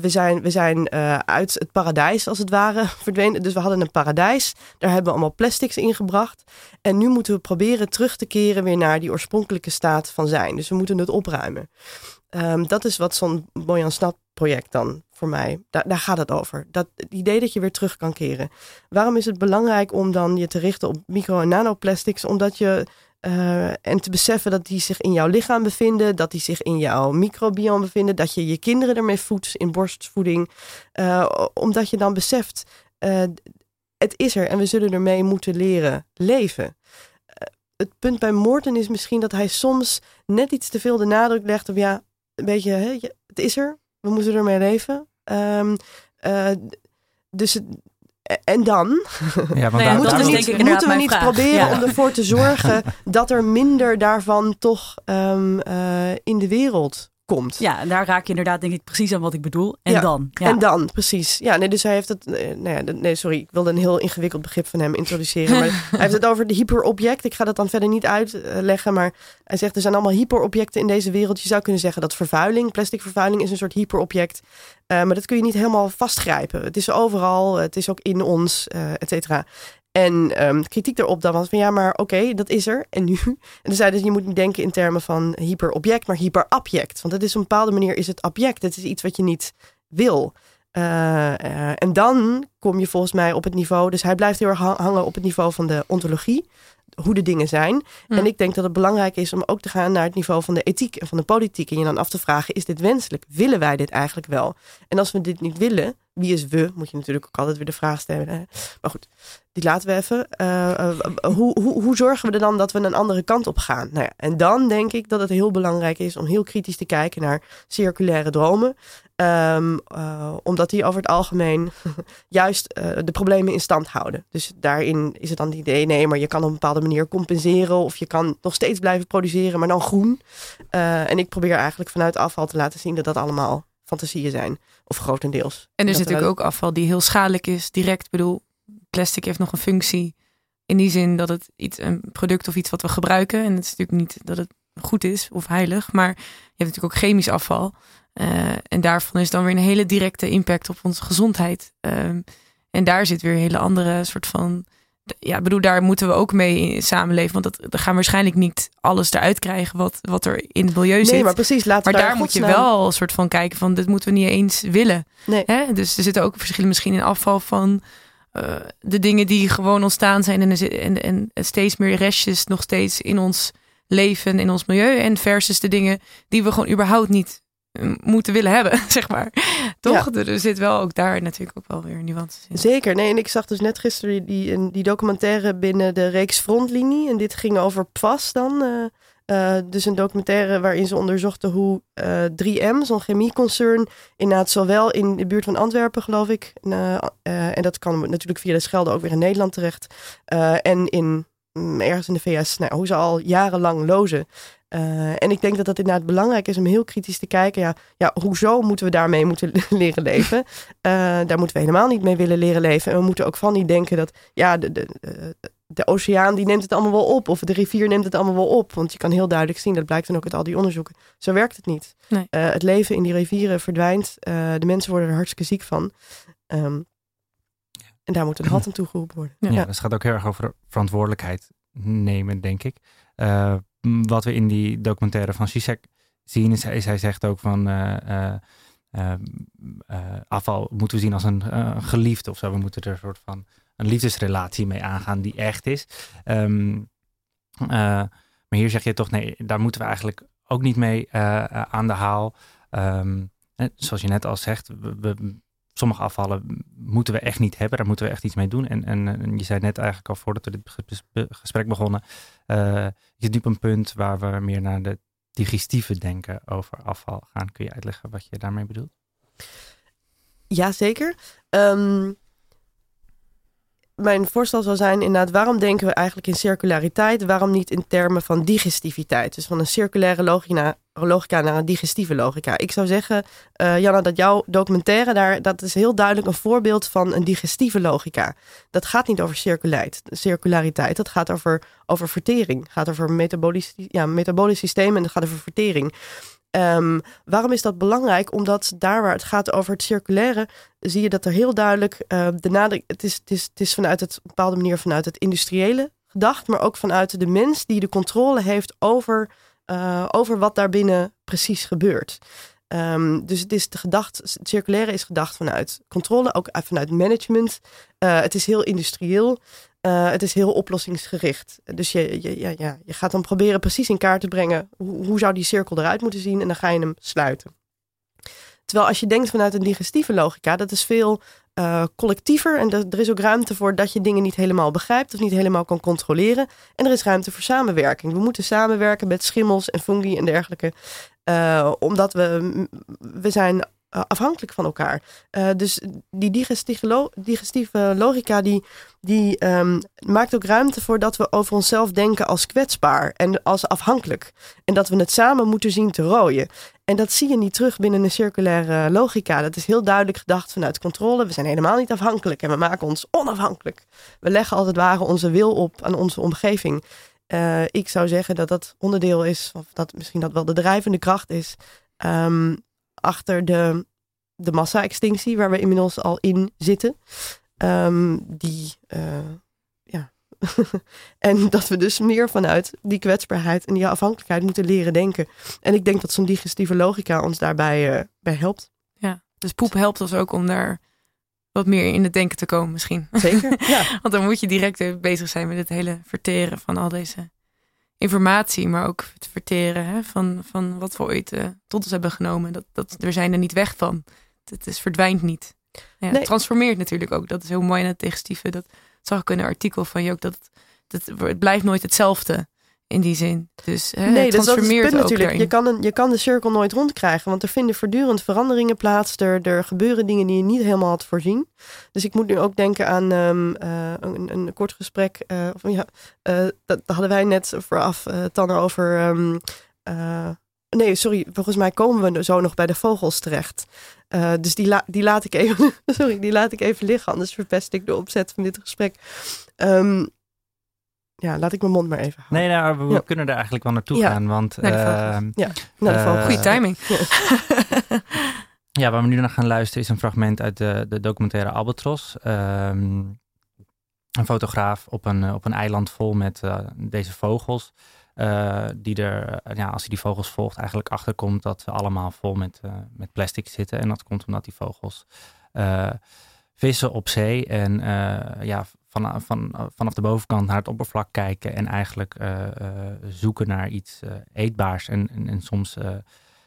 we zijn, we zijn uh, uit het paradijs als het ware verdwenen. Dus we hadden een paradijs. Daar hebben we allemaal plastics ingebracht. En nu moeten we proberen terug te keren weer naar die oorspronkelijke staat van zijn. Dus we moeten het opruimen. Um, dat is wat zo'n Boyan Snap project dan voor mij, daar, daar gaat het over. Dat, het idee dat je weer terug kan keren. Waarom is het belangrijk om dan je te richten op micro- en nanoplastics? Omdat je uh, en te beseffen dat die zich in jouw lichaam bevinden, dat die zich in jouw microbiome bevinden, dat je je kinderen ermee voedt in borstvoeding. Uh, omdat je dan beseft, uh, het is er en we zullen ermee moeten leren leven. Eh, het punt bij Morten is misschien dat hij soms net iets te veel de nadruk legt op ja, een beetje, hè, het is er, we moeten ermee leven. Uh, dus en dan? Ja, want nou moeten we niet, moeten we niet proberen om ervoor te zorgen dat er minder daarvan toch um, uh, in de wereld komt. Ja, en daar raak je inderdaad denk ik precies aan wat ik bedoel. En dan. Ja. En dan, precies. Ja, nee, dus hij heeft het... Eh, nee, nee, sorry, ik wilde een heel ingewikkeld begrip van hem introduceren. Maar hij heeft het over de hyperobject. Ik ga dat dan verder niet uitleggen, maar hij zegt er zijn allemaal hyperobjecten in deze wereld. Je zou kunnen zeggen dat vervuiling, plastic vervuiling is een soort hyperobject. Uh, maar dat kun je niet helemaal vastgrijpen. Het is overal, het is ook in ons, uh, et cetera. En um, kritiek daarop dan was van ja, maar oké, dat is er. En nu? En dan zeiden ze, je moet niet denken in termen van hyperobject, maar hyperabject. Want het is op een bepaalde manier is het object. Het is iets wat je niet wil. Uh, uh, en dan kom je volgens mij op het niveau. Dus hij blijft heel erg hangen op het niveau van de ontologie hoe de dingen zijn. Hm. En ik denk dat het belangrijk is om ook te gaan naar het niveau van de ethiek en van de politiek. En je dan af te vragen, is dit wenselijk? Willen wij dit eigenlijk wel? En als we dit niet willen, wie is we? Moet je natuurlijk ook altijd weer de vraag stellen. Hè? Maar goed, die laten we even. Uh, uh, hoe, hoe, hoe zorgen we er dan dat we een andere kant op gaan? Nou ja, en dan denk ik dat het heel belangrijk is om heel kritisch te kijken naar circulaire dromen. Um, uh, omdat die over het algemeen juist de problemen in stand houden. Dus daarin is het dan het idee, nee, maar je kan op een bepaalde manier compenseren. Of je kan nog steeds blijven produceren, maar dan groen. en ik probeer eigenlijk vanuit afval te laten zien dat dat allemaal fantasieën zijn. Of grotendeels. En er is natuurlijk ook afval die heel schadelijk is, direct. Ik bedoel, plastic heeft nog een functie. In die zin dat het iets, een product of iets wat we gebruiken. En het is natuurlijk niet dat het goed is of heilig. Maar je hebt natuurlijk ook chemisch afval. Uh, en daarvan is dan weer een hele directe impact op onze gezondheid. Um, en daar zit weer een hele andere soort van ja, bedoel, daar moeten we ook mee samenleven. Want dat, we gaan waarschijnlijk niet alles eruit krijgen wat, wat er in het milieu zit. Nee, maar precies. Laten maar daar, moet je wel een soort van kijken van, dit moeten we niet eens willen. Nee. Hè? Dus er zitten ook verschillen misschien in afval van uh, de dingen die gewoon ontstaan zijn. En, en, en steeds meer restjes nog steeds in ons leven, in ons milieu. En versus de dingen die we gewoon überhaupt niet moeten willen hebben, zeg maar. Toch? Er zit wel ook daar natuurlijk ook wel weer nuances in. Zeker. Nee, en ik zag dus net gisteren die, die documentaire binnen de reeks Frontlinie. En dit ging over PFAS dan. Uh, uh, dus een documentaire waarin ze onderzochten hoe uh, eh, 3M, zo'n chemieconcern, inderdaad zowel in de buurt van Antwerpen, geloof ik, en dat kan natuurlijk via de Schelde ook weer in Nederland terecht, en in mm, ergens in de VS, nou, hoe ze al jarenlang lozen. En ik denk dat dat inderdaad belangrijk is om heel kritisch te kijken. Ja, ja hoezo moeten we daarmee moeten leren leven? Daar moeten we helemaal niet mee willen leren leven. En we moeten ook van niet denken dat ja, de, oceaan die neemt het allemaal wel op. Of de rivier neemt het allemaal wel op. Want je kan heel duidelijk zien, dat blijkt dan ook uit al die onderzoeken. Zo werkt het niet. Nee. Uh, het leven in die rivieren verdwijnt. de mensen worden er hartstikke ziek van. Um, en daar moet een halt aan toegeroepen worden. Ja, ja, dat gaat ook heel erg over verantwoordelijkheid nemen, denk ik wat we in die documentaire van Zizek zien, is, hij zegt ook van uh, uh, afval moeten we zien als een geliefde of zo. We moeten er een soort van een liefdesrelatie mee aangaan die echt is. Um, maar hier zeg je toch, nee, daar moeten we eigenlijk ook niet mee aan de haal. Um, zoals je net al zegt, we, sommige afvallen moeten we echt niet hebben. Daar moeten we echt iets mee doen. En, en, je zei net eigenlijk al voordat we dit gesprek begonnen. Uh, je zit nu op een punt waar we meer naar de digestieve denken over afval gaan. Kun je uitleggen wat je daarmee bedoelt? Jazeker. Um, mijn voorstel zou zijn inderdaad, waarom denken we eigenlijk in circulariteit? Waarom niet in termen van digestiviteit? Dus van een circulaire logica, logica naar een digestieve logica. Ik zou zeggen, uh, Janna, dat jouw documentaire daar, dat is heel duidelijk een voorbeeld van een digestieve logica. Dat gaat niet over circulariteit, dat gaat over, over vertering. Het gaat over metabolisch, ja, metabolisch systeem en dat gaat over vertering. Um, waarom is dat belangrijk? Omdat daar waar het gaat over het circulaire, zie je dat er heel duidelijk uh, de nadruk. Het is, het, is, het is vanuit het een bepaalde manier vanuit het industriële gedacht, maar ook vanuit de mens die de controle heeft over, uh, over wat daarbinnen precies gebeurt. Um, dus het is de gedacht, circulaire is gedacht vanuit controle, ook vanuit management. Uh, het is heel industrieel. Uh, het is heel oplossingsgericht. Dus je, je, ja, ja, je gaat dan proberen precies in kaart te brengen hoe, hoe zou die cirkel eruit moeten zien en dan ga je hem sluiten. Terwijl als je denkt vanuit een digestieve logica, dat is veel eh, collectiever. En er is ook ruimte voor dat je dingen niet helemaal begrijpt of niet helemaal kan controleren. En er is ruimte voor samenwerking. We moeten samenwerken met schimmels en fungi en dergelijke. Uh, omdat we, we zijn eh, afhankelijk van elkaar. Uh, dus die digestieve, lo digestieve logica die, die um, maakt ook ruimte voor dat we over onszelf denken als kwetsbaar en als afhankelijk. En dat we het samen moeten zien te rooien. En dat zie je niet terug binnen een circulaire logica. Dat is heel duidelijk gedacht vanuit controle. We zijn helemaal niet afhankelijk en we maken ons onafhankelijk. We leggen als het ware onze wil op aan onze omgeving. Uh, ik zou zeggen dat dat onderdeel is, of dat misschien dat wel de drijvende kracht is, um, achter de, de massa-extinctie, waar we inmiddels al in zitten. Um, die, uh, ja. en dat we dus meer vanuit die kwetsbaarheid en die afhankelijkheid moeten leren denken. En ik denk dat zo'n digestieve logica ons daarbij uh, bij helpt. Ja, dus poep helpt ons ook om daar wat meer in het denken te komen misschien. Zeker, ja. Want dan moet je direct bezig zijn met het hele verteren van al deze informatie, maar ook het verteren hè, van, van wat we ooit uh, tot ons hebben genomen. Dat, dat, we zijn er niet weg van. Het, is, verdwijnt niet. Ja, nee. Het transformeert natuurlijk ook. Dat is heel mooi aan het. Dat zag ik in een artikel van je ook. Dat, dat het blijft nooit hetzelfde in die zin. Dus hè, nee, het transformeert dat is natuurlijk. Daarin. Je kan, een, je kan de cirkel nooit rondkrijgen, want er vinden voortdurend veranderingen plaats. Er, er gebeuren dingen die je niet helemaal had voorzien. Dus ik moet nu ook denken aan um, uh, een, een, kort gesprek. Uh, of, ja, uh, dat hadden wij net vooraf, Tanner, over. Um, nee, sorry, volgens mij komen we zo nog bij de vogels terecht. dus die, la die laat ik even, sorry, die laat ik even liggen, anders verpest ik de opzet van dit gesprek. Um, ja, laat ik mijn mond maar even houden. Nee, nou, we Ja. kunnen er eigenlijk wel naartoe Ja. gaan. Want Naar de eh, vogels. Ja, naar de Eh. Goeie timing. ja, waar we nu naar gaan luisteren is een fragment uit de, de documentaire Albatros. Ehm, een fotograaf op een, eh, op een eiland vol met eh, deze vogels. eh, die er, ja, als hij die vogels volgt, eigenlijk achterkomt dat ze allemaal vol met, eh, met plastic zitten. En dat komt omdat die vogels eh, vissen op zee en eh, ja, van, van, vanaf de bovenkant naar het oppervlak kijken en eigenlijk eh, eh, zoeken naar iets eh, eetbaars. En, en, en soms eh,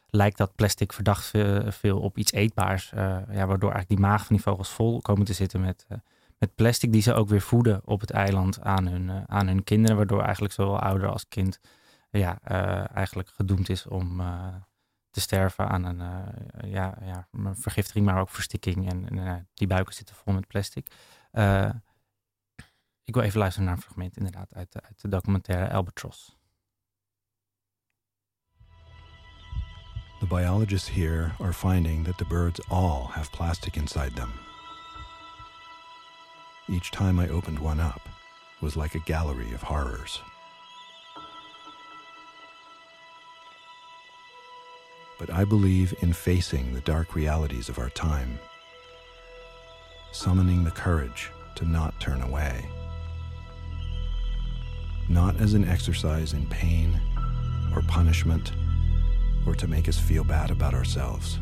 lijkt dat plastic verdacht veel, op iets eetbaars, eh, ja, waardoor eigenlijk die maag van die vogels vol komen te zitten met, eh, met plastic die ze ook weer voeden op het eiland aan hun, eh, aan hun kinderen, waardoor eigenlijk zowel ouder als kind ja, eh, eigenlijk gedoemd is om eh, te sterven aan een eh, ja, ja, vergiftiging, maar ook verstikking. En, en eh, die buiken zitten vol met plastic. Ik wil even luisteren naar een fragment inderdaad uit, uit de documentaire Albatross. The biologists here are finding that the birds all have plastic inside them. Each time I opened one up was like a gallery of horrors. But I believe in facing the dark realities of our time, summoning the courage to not turn away. Not as an exercise in pain or punishment or to make us feel bad about ourselves.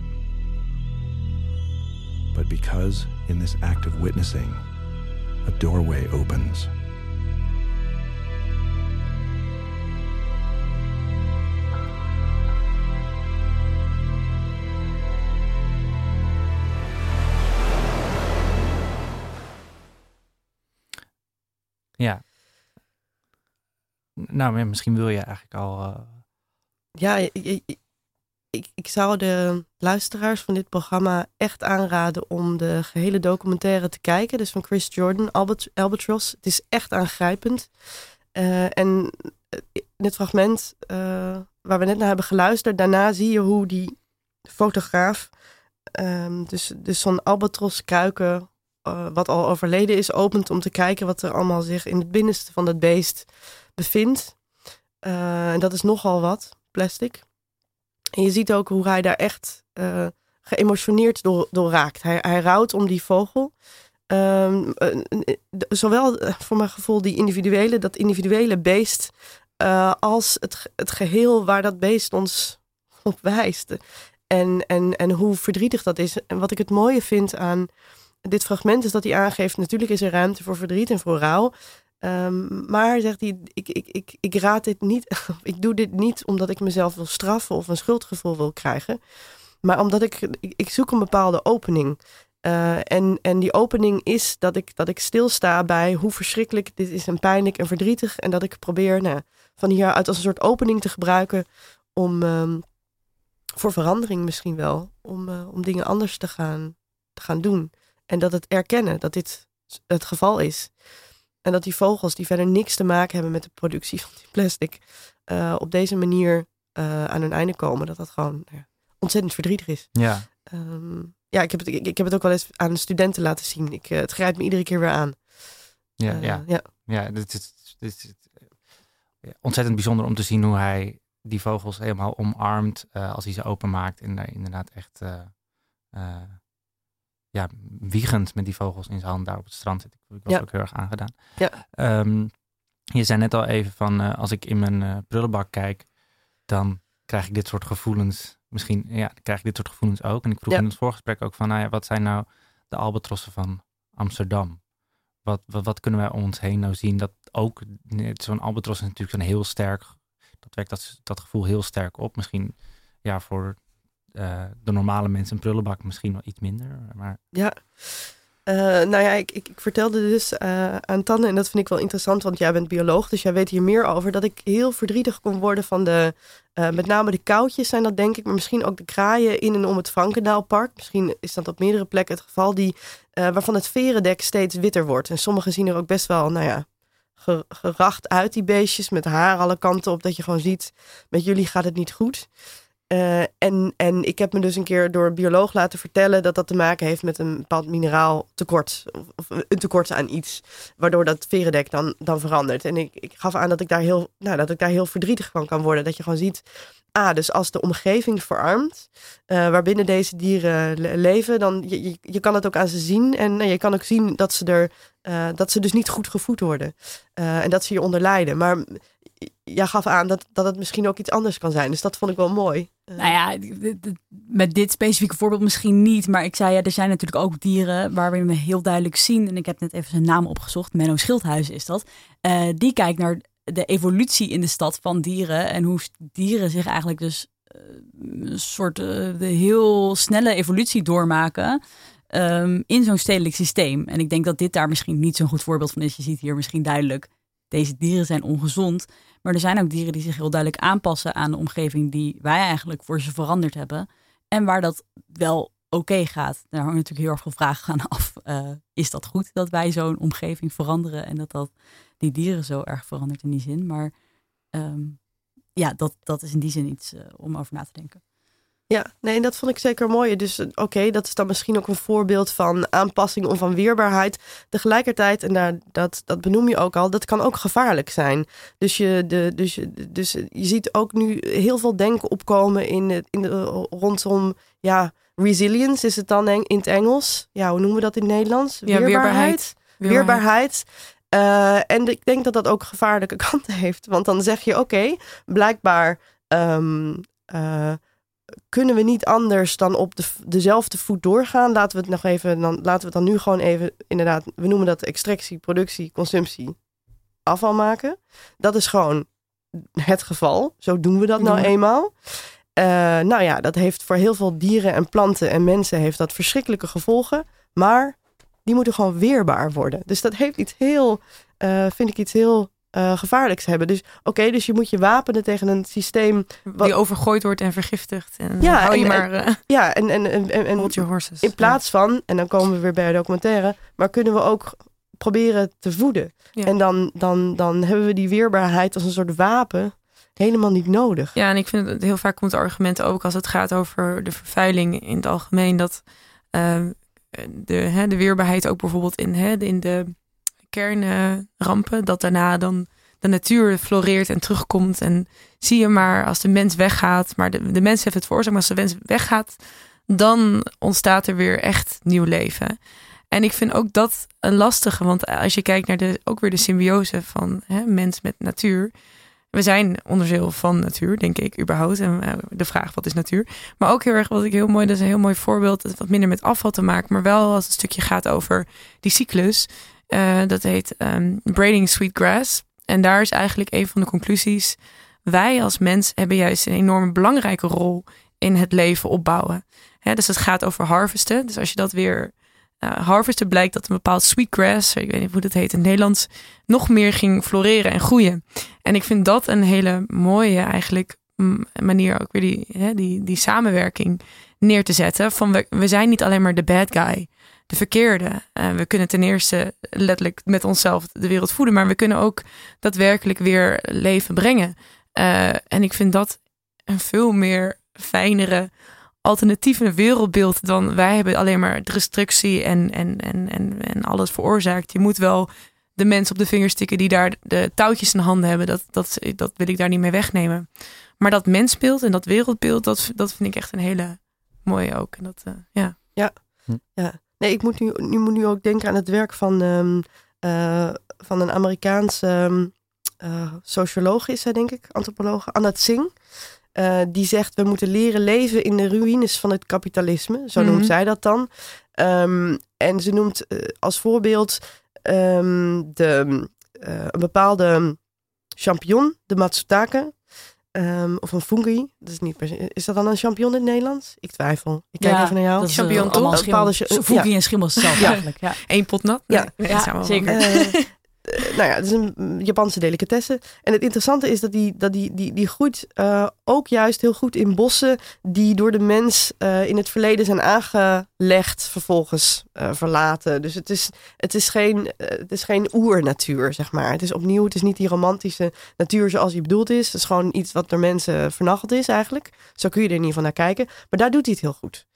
But because in this act of witnessing, a doorway opens. Nou, misschien wil je eigenlijk al. eh, Ja, ik, ik, ik, zou de luisteraars van dit programma echt aanraden om de gehele documentaire te kijken. Dus van Chris Jordan, Albert, Albatross. Het is echt aangrijpend. Eh, en in het fragment eh, waar we net naar hebben geluisterd, daarna zie je hoe die fotograaf, ehm, dus, dus zo'n albatros kuiken, eh, wat al overleden is, opent om te kijken wat er allemaal zich in het binnenste van dat beest bevindt. Eh, en dat is nogal wat, plastic. En je ziet ook hoe hij daar echt eh, geëmotioneerd door, door raakt. Hij, hij rouwt om die vogel. Ehm, eh, zowel voor mijn gevoel die individuele, dat individuele beest, als het, het geheel waar dat beest ons op wijst. En, en, en hoe verdrietig dat is. En wat ik het mooie vind aan dit fragment is dat hij aangeeft: natuurlijk is er ruimte voor verdriet en voor rouw. Ehm, maar zegt hij: ik, ik, ik, ik raad dit niet. ik doe dit niet omdat ik mezelf wil straffen of een schuldgevoel wil krijgen. Maar omdat ik, ik, zoek een bepaalde opening. Eh, en, en die opening is dat ik, dat ik stilsta bij hoe verschrikkelijk dit is en pijnlijk en verdrietig. En dat ik probeer nou, van hieruit als een soort opening te gebruiken om ehm, voor verandering misschien wel. Om, eh, om dingen anders te gaan, te gaan doen. En dat het erkennen dat dit het geval is. En dat die vogels die verder niks te maken hebben met de productie van die plastic. eh, op deze manier eh, aan hun einde komen. Dat dat gewoon nou ja, ontzettend verdrietig is. Ja, Ehm, ja, ik heb, het, ik, ik heb het ook wel eens aan studenten laten zien. Ik, eh, het grijpt me iedere keer weer aan. ja, ja. ja. Ja, dit is, dit is ontzettend bijzonder om te zien hoe hij die vogels helemaal omarmt als hij ze openmaakt. En daar inderdaad echt ja, wiegend met die vogels in zijn hand daar op het strand zit. Ik, was Ja. ook heel erg aangedaan. Ja. Ehm, je zei net al even van eh, als ik in mijn eh, prullenbak kijk, dan krijg ik dit soort gevoelens. Misschien ja, krijg ik dit soort gevoelens ook. En ik vroeg Ja. in het voorgesprek ook van, nou ja, wat zijn nou de albatrossen van Amsterdam? Wat, wat, wat kunnen wij om ons heen nou zien? Dat ook, zo'n albatros is natuurlijk zo'n heel sterk, dat wekt dat, dat gevoel heel sterk op. Misschien ja, voor eh, de normale mensen een prullenbak misschien wel iets minder. Maar Ja. Eh, nou ja, ik, ik, vertelde dus eh, aan Tanne, en dat vind ik wel interessant, want jij bent bioloog, dus jij weet hier meer over, dat ik heel verdrietig kon worden van de, met name de koudjes zijn dat denk ik, maar misschien ook de kraaien in en om het Frankendaalpark. Misschien is dat op meerdere plekken het geval, die, waarvan het verendek steeds witter wordt. En sommige zien er ook best wel, nou ja, ge- geracht uit, die beestjes, met haar alle kanten op, dat je gewoon ziet, met jullie gaat het niet goed. Eh, en, en ik heb me dus een keer door een bioloog laten vertellen dat dat te maken heeft met een bepaald mineraaltekort. Of, of een tekort aan iets. Waardoor dat verendek dan, dan verandert. En ik, ik gaf aan dat ik, daar heel, nou, dat ik daar heel verdrietig van kan worden. Dat je gewoon ziet. Ah, dus als de omgeving verarmt, eh, waarbinnen deze dieren le- leven, dan je, je, kan het ook aan ze zien. En nou, je kan ook zien dat ze er eh, dat ze dus niet goed gevoed worden. En dat ze hieronder lijden. Maar jij gaf aan dat, dat het misschien ook iets anders kan zijn. Dus dat vond ik wel mooi. Eh, Nou ja, met dit specifieke voorbeeld misschien niet. Maar ik zei ja, er zijn natuurlijk ook dieren waar we heel duidelijk zien. En ik heb net even zijn naam opgezocht. Menno Schildhuis is dat. Eh, die kijkt naar de evolutie in de stad van dieren. En hoe dieren zich eigenlijk dus eh, een soort de heel snelle evolutie doormaken. ehm, in zo'n stedelijk systeem. En ik denk dat dit daar misschien niet zo'n goed voorbeeld van is. Je ziet hier misschien duidelijk, deze dieren zijn ongezond. Maar er zijn ook dieren die zich heel duidelijk aanpassen aan de omgeving die wij eigenlijk voor ze veranderd hebben. En waar dat wel oké gaat. Daar hangt natuurlijk heel erg veel vragen aan af. Eh, is dat goed dat wij zo'n omgeving veranderen en dat, dat die dieren zo erg verandert in die zin? Maar ehm, ja, dat, dat is in die zin iets eh, om over na te denken. Ja, nee, dat vond ik zeker mooi. Dus eh, oké, dat is dan misschien ook een voorbeeld van aanpassing of van weerbaarheid. Tegelijkertijd, en daar, dat, dat benoem je ook al, dat kan ook gevaarlijk zijn. Dus je, de, dus, je, dus je ziet ook nu heel veel denken opkomen in, het, in de, rondom, ja, resilience is het dan in het Engels. Ja, hoe noemen we dat in het Nederlands? Ja, weerbaarheid. Weerbaarheid. Eh, en ik denk dat dat ook gevaarlijke kanten heeft. Want dan zeg je, oké, blijkbaar ehm, eh, kunnen we niet anders dan op de, dezelfde voet doorgaan. Laten we het nog even, dan, laten we het dan nu gewoon even, inderdaad, we noemen dat extractie, productie, consumptie, afval maken. Dat is gewoon het geval. Zo doen we dat nou eenmaal. Eh, nou ja, dat heeft voor heel veel dieren en planten en mensen heeft dat verschrikkelijke gevolgen. Maar die moeten gewoon weerbaar worden. Dus dat heeft iets heel, eh, vind ik iets heel eh, gevaarlijks hebben. Dus oké, dus je moet je wapenen tegen een systeem. Die overgooid wordt en vergiftigd. En Ja, hou je en- maar eh Ja, en, en, en, en, en hold your horses. in plaats van, en dan komen we weer bij de documentaire, maar kunnen we ook proberen te voeden. Ja. En dan, dan, dan hebben we die weerbaarheid als een soort wapen helemaal niet nodig. Ja, en ik vind het heel vaak komt het argument ook als het gaat over de vervuiling in het algemeen. Dat ehm, de, hè, de weerbaarheid ook bijvoorbeeld in, hè, in de kernrampen. dat daarna dan de natuur floreert en terugkomt. En zie je maar als de mens weggaat. Maar de, de mens heeft het veroorzaakt. Maar als de mens weggaat, dan ontstaat er weer echt nieuw leven. En ik vind ook dat een lastige. Want als je kijkt naar de, ook weer de symbiose van hè, mens met natuur we zijn onderdeel van natuur, denk ik, überhaupt. En eh, de vraag, wat is natuur? Maar ook heel erg, wat ik heel mooi, dat is een heel mooi voorbeeld. Dat wat minder met afval te maken, maar wel als het stukje gaat over die cyclus. Eh, dat heet ehm, Braiding Sweetgrass. En daar is eigenlijk een van de conclusies. Wij als mens hebben juist een enorme belangrijke rol in het leven opbouwen. Dus het gaat over harvesten. Dus als je dat weer uh, harvesten blijkt dat een bepaald sweetgrass, ik weet niet hoe dat heet in het Nederlands, nog meer ging floreren en groeien. En ik vind dat een hele mooie eigenlijk manier ook weer die, die, die samenwerking neer te zetten. Van we, we zijn niet alleen maar de bad guy, de verkeerde. Uh, we kunnen ten eerste letterlijk met onszelf de wereld voeden, maar we kunnen ook daadwerkelijk weer leven brengen. Uh, en ik vind dat een veel meer fijnere alternatieve wereldbeeld dan wij hebben alleen maar destructie en, en, en, en, en alles veroorzaakt. Je moet wel de mensen op de vingers stikken die daar de touwtjes in handen hebben. Dat, dat, dat wil ik daar niet mee wegnemen. Maar dat mensbeeld en dat wereldbeeld, dat, dat vind ik echt een hele mooie ook. En dat, uh, ja. Ja. Hm. ja. Nee, ik moet nu, nu, moet nu ook denken aan het werk van, um, uh, van een Amerikaanse um, uh, socioloog, is hij denk ik, antropoloog, Anat Singh. Uh, die zegt we moeten leren leven in de ruïnes van het kapitalisme. Zo noemt mm -hmm. zij dat dan. Um, en ze noemt als voorbeeld um, de, een bepaalde champignon, de matsutake. Um, of een fungi. Dat is, niet per se, is dat dan een champignon in het Nederlands? Ik twijfel. Ik kijk ja, even naar jou. Dat champignon toch? Een bepaalde fungi ja. en schimmels zelf eigenlijk. Ja. Eén pot nat? Ja, zeker. Uh, nou ja, het is een Japanse delicatesse. En het interessante is dat die, dat die, die, die groeit uh, ook juist heel goed in bossen die door de mens uh, in het verleden zijn aangelegd, vervolgens verlaten. Dus het is, het is geen, het is geen oernatuur, zeg maar. Het is opnieuw, het is niet die romantische natuur zoals die bedoeld is. Het is gewoon iets wat door mensen vernacheld is eigenlijk. Zo kun je er in ieder geval naar kijken. Maar daar doet hij het heel goed.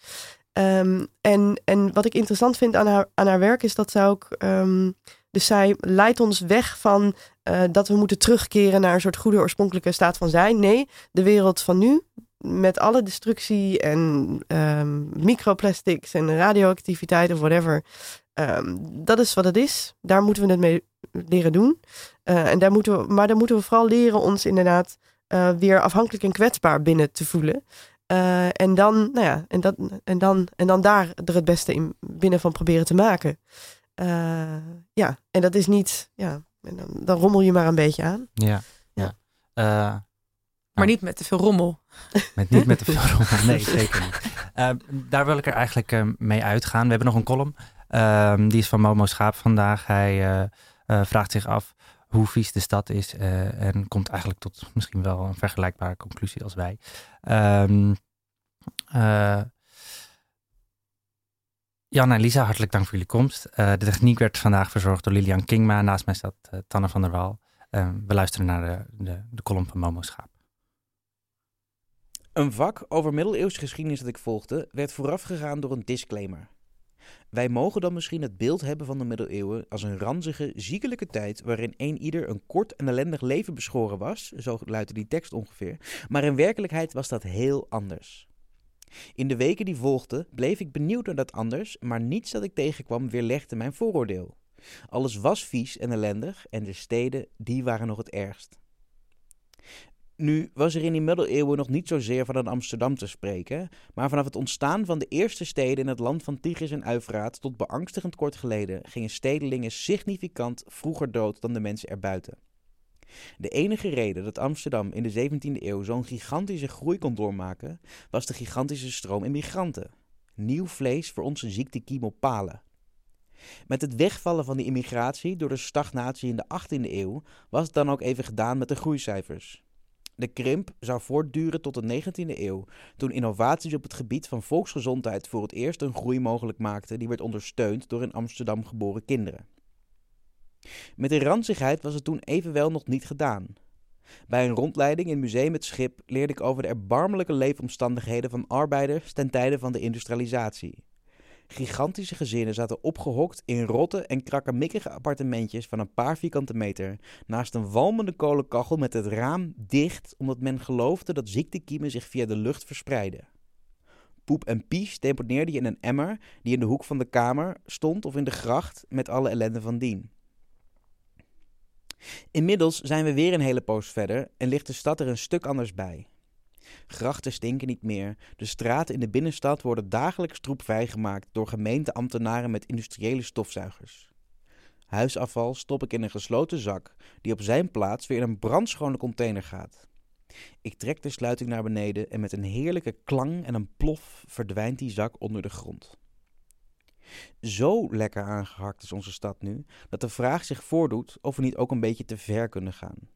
Um, en, en wat ik interessant vind aan haar, aan haar werk is dat zij ook... Um, dus zij leidt ons weg van uh, dat we moeten terugkeren naar een soort goede oorspronkelijke staat van zijn. Nee, de wereld van nu, met alle destructie en um, microplastics en radioactiviteit of whatever. Um, dat is wat het is. Daar moeten we het mee leren doen. Uh, en daar moeten we, maar daar moeten we vooral leren ons inderdaad uh, weer afhankelijk en kwetsbaar binnen te voelen. En, dan, nou ja, en, dat, en, dan, en dan daar er het beste in binnen van proberen te maken. Uh, ja, en dat is niet, ja, dan, dan, rommel je maar een beetje aan. Ja, ja. Uh, maar nou, niet met te veel rommel. Met, niet met te veel rommel, nee, zeker niet. Uh, daar wil ik er eigenlijk mee uitgaan. We hebben nog een column, ehm, die is van Momo Schaap vandaag. Hij vraagt zich af hoe vies de stad is en komt eigenlijk tot misschien wel een vergelijkbare conclusie als wij. Um, Jan en Lisa, hartelijk dank voor jullie komst. Uh, de techniek werd vandaag verzorgd door Lilian Kingma. Naast mij staat uh, Tanne van der Waal. Uh, we luisteren naar de, de, de column van Momo Schaap. Een vak over middeleeuwse geschiedenis dat ik volgde, werd voorafgegaan door een disclaimer. Wij mogen dan misschien het beeld hebben van de middeleeuwen als een ranzige, ziekelijke tijd waarin een ieder een kort en ellendig leven beschoren was, zo luidde die tekst ongeveer, maar in werkelijkheid was dat heel anders. In de weken die volgden bleef ik benieuwd naar dat anders, maar niets dat ik tegenkwam weerlegde mijn vooroordeel. Alles was vies en ellendig en de steden, die waren nog het ergst. Nu was er in die middeleeuwen nog niet zozeer van een Amsterdam te spreken, maar vanaf het ontstaan van de eerste steden in het land van Tigris en Uifraat tot beangstigend kort geleden gingen stedelingen significant vroeger dood dan de mensen erbuiten. De enige reden dat Amsterdam in de 17e eeuw zo'n gigantische groei kon doormaken, was de gigantische stroom immigranten. Nieuw vlees voor onze ziektekiem op palen. Met het wegvallen van die immigratie door de stagnatie in de 18e eeuw was het dan ook even gedaan met de groeicijfers. De krimp zou voortduren tot de 19e eeuw, toen innovaties op het gebied van volksgezondheid voor het eerst een groei mogelijk maakten die werd ondersteund door in Amsterdam geboren kinderen. Met de ranzigheid was het toen evenwel nog niet gedaan. Bij een rondleiding in Museum Het Schip leerde ik over de erbarmelijke leefomstandigheden van arbeiders ten tijde van de industrialisatie. Gigantische gezinnen zaten opgehokt in rotte en krakkemikkige appartementjes van een paar vierkante meter, naast een walmende kolenkachel met het raam dicht, omdat men geloofde dat ziektekiemen zich via de lucht verspreiden. Poep en pies deponeerde je in een emmer die in de hoek van de kamer stond of in de gracht met alle ellende van dien. Inmiddels zijn we weer een hele poos verder en ligt de stad er een stuk anders bij. Grachten stinken niet meer, de straten in de binnenstad worden dagelijks troep vrijgemaakt door gemeenteambtenaren met industriële stofzuigers. Huisafval stop ik in een gesloten zak, die op zijn plaats weer in een brandschone container gaat. Ik trek de sluiting naar beneden en met een heerlijke klang en een plof verdwijnt die zak onder de grond. Zo lekker aangehakt is onze stad nu, dat de vraag zich voordoet of we niet ook een beetje te ver kunnen gaan.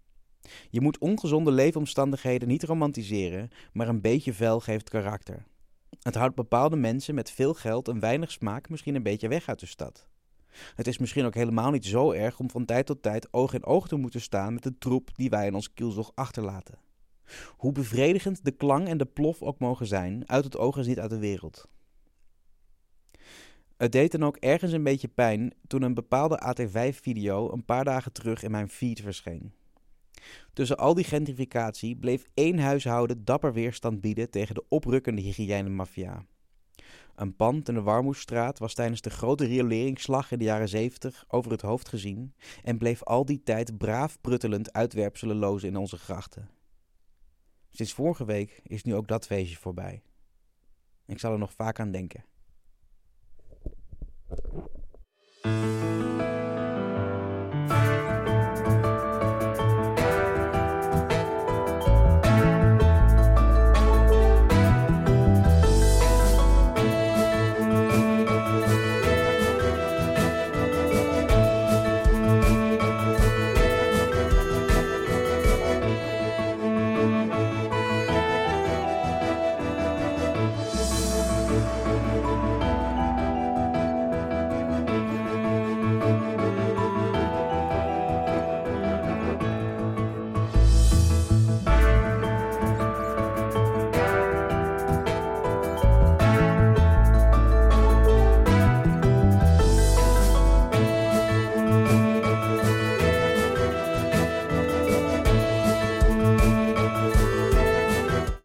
Je moet ongezonde leefomstandigheden niet romantiseren, maar een beetje vuil geeft karakter. Het houdt bepaalde mensen met veel geld en weinig smaak misschien een beetje weg uit de stad. Het is misschien ook helemaal niet zo erg om van tijd tot tijd oog in oog te moeten staan met de troep die wij in ons kielzog achterlaten. Hoe bevredigend de klang en de plof ook mogen zijn, uit het oog is niet uit de wereld. Het deed dan ook ergens een beetje pijn toen een bepaalde AT5-video een paar dagen terug in mijn feed verscheen. Tussen al die gentrificatie bleef één huishouden dapper weerstand bieden tegen de oprukkende hygiënemafia. Een pand in de Warmoesstraat was tijdens de grote rioleringsslag in de jaren 70 over het hoofd gezien en bleef al die tijd braaf pruttelend uitwerpselen lozen in onze grachten. Sinds vorige week is nu ook dat feestje voorbij. Ik zal er nog vaak aan denken. Thank you.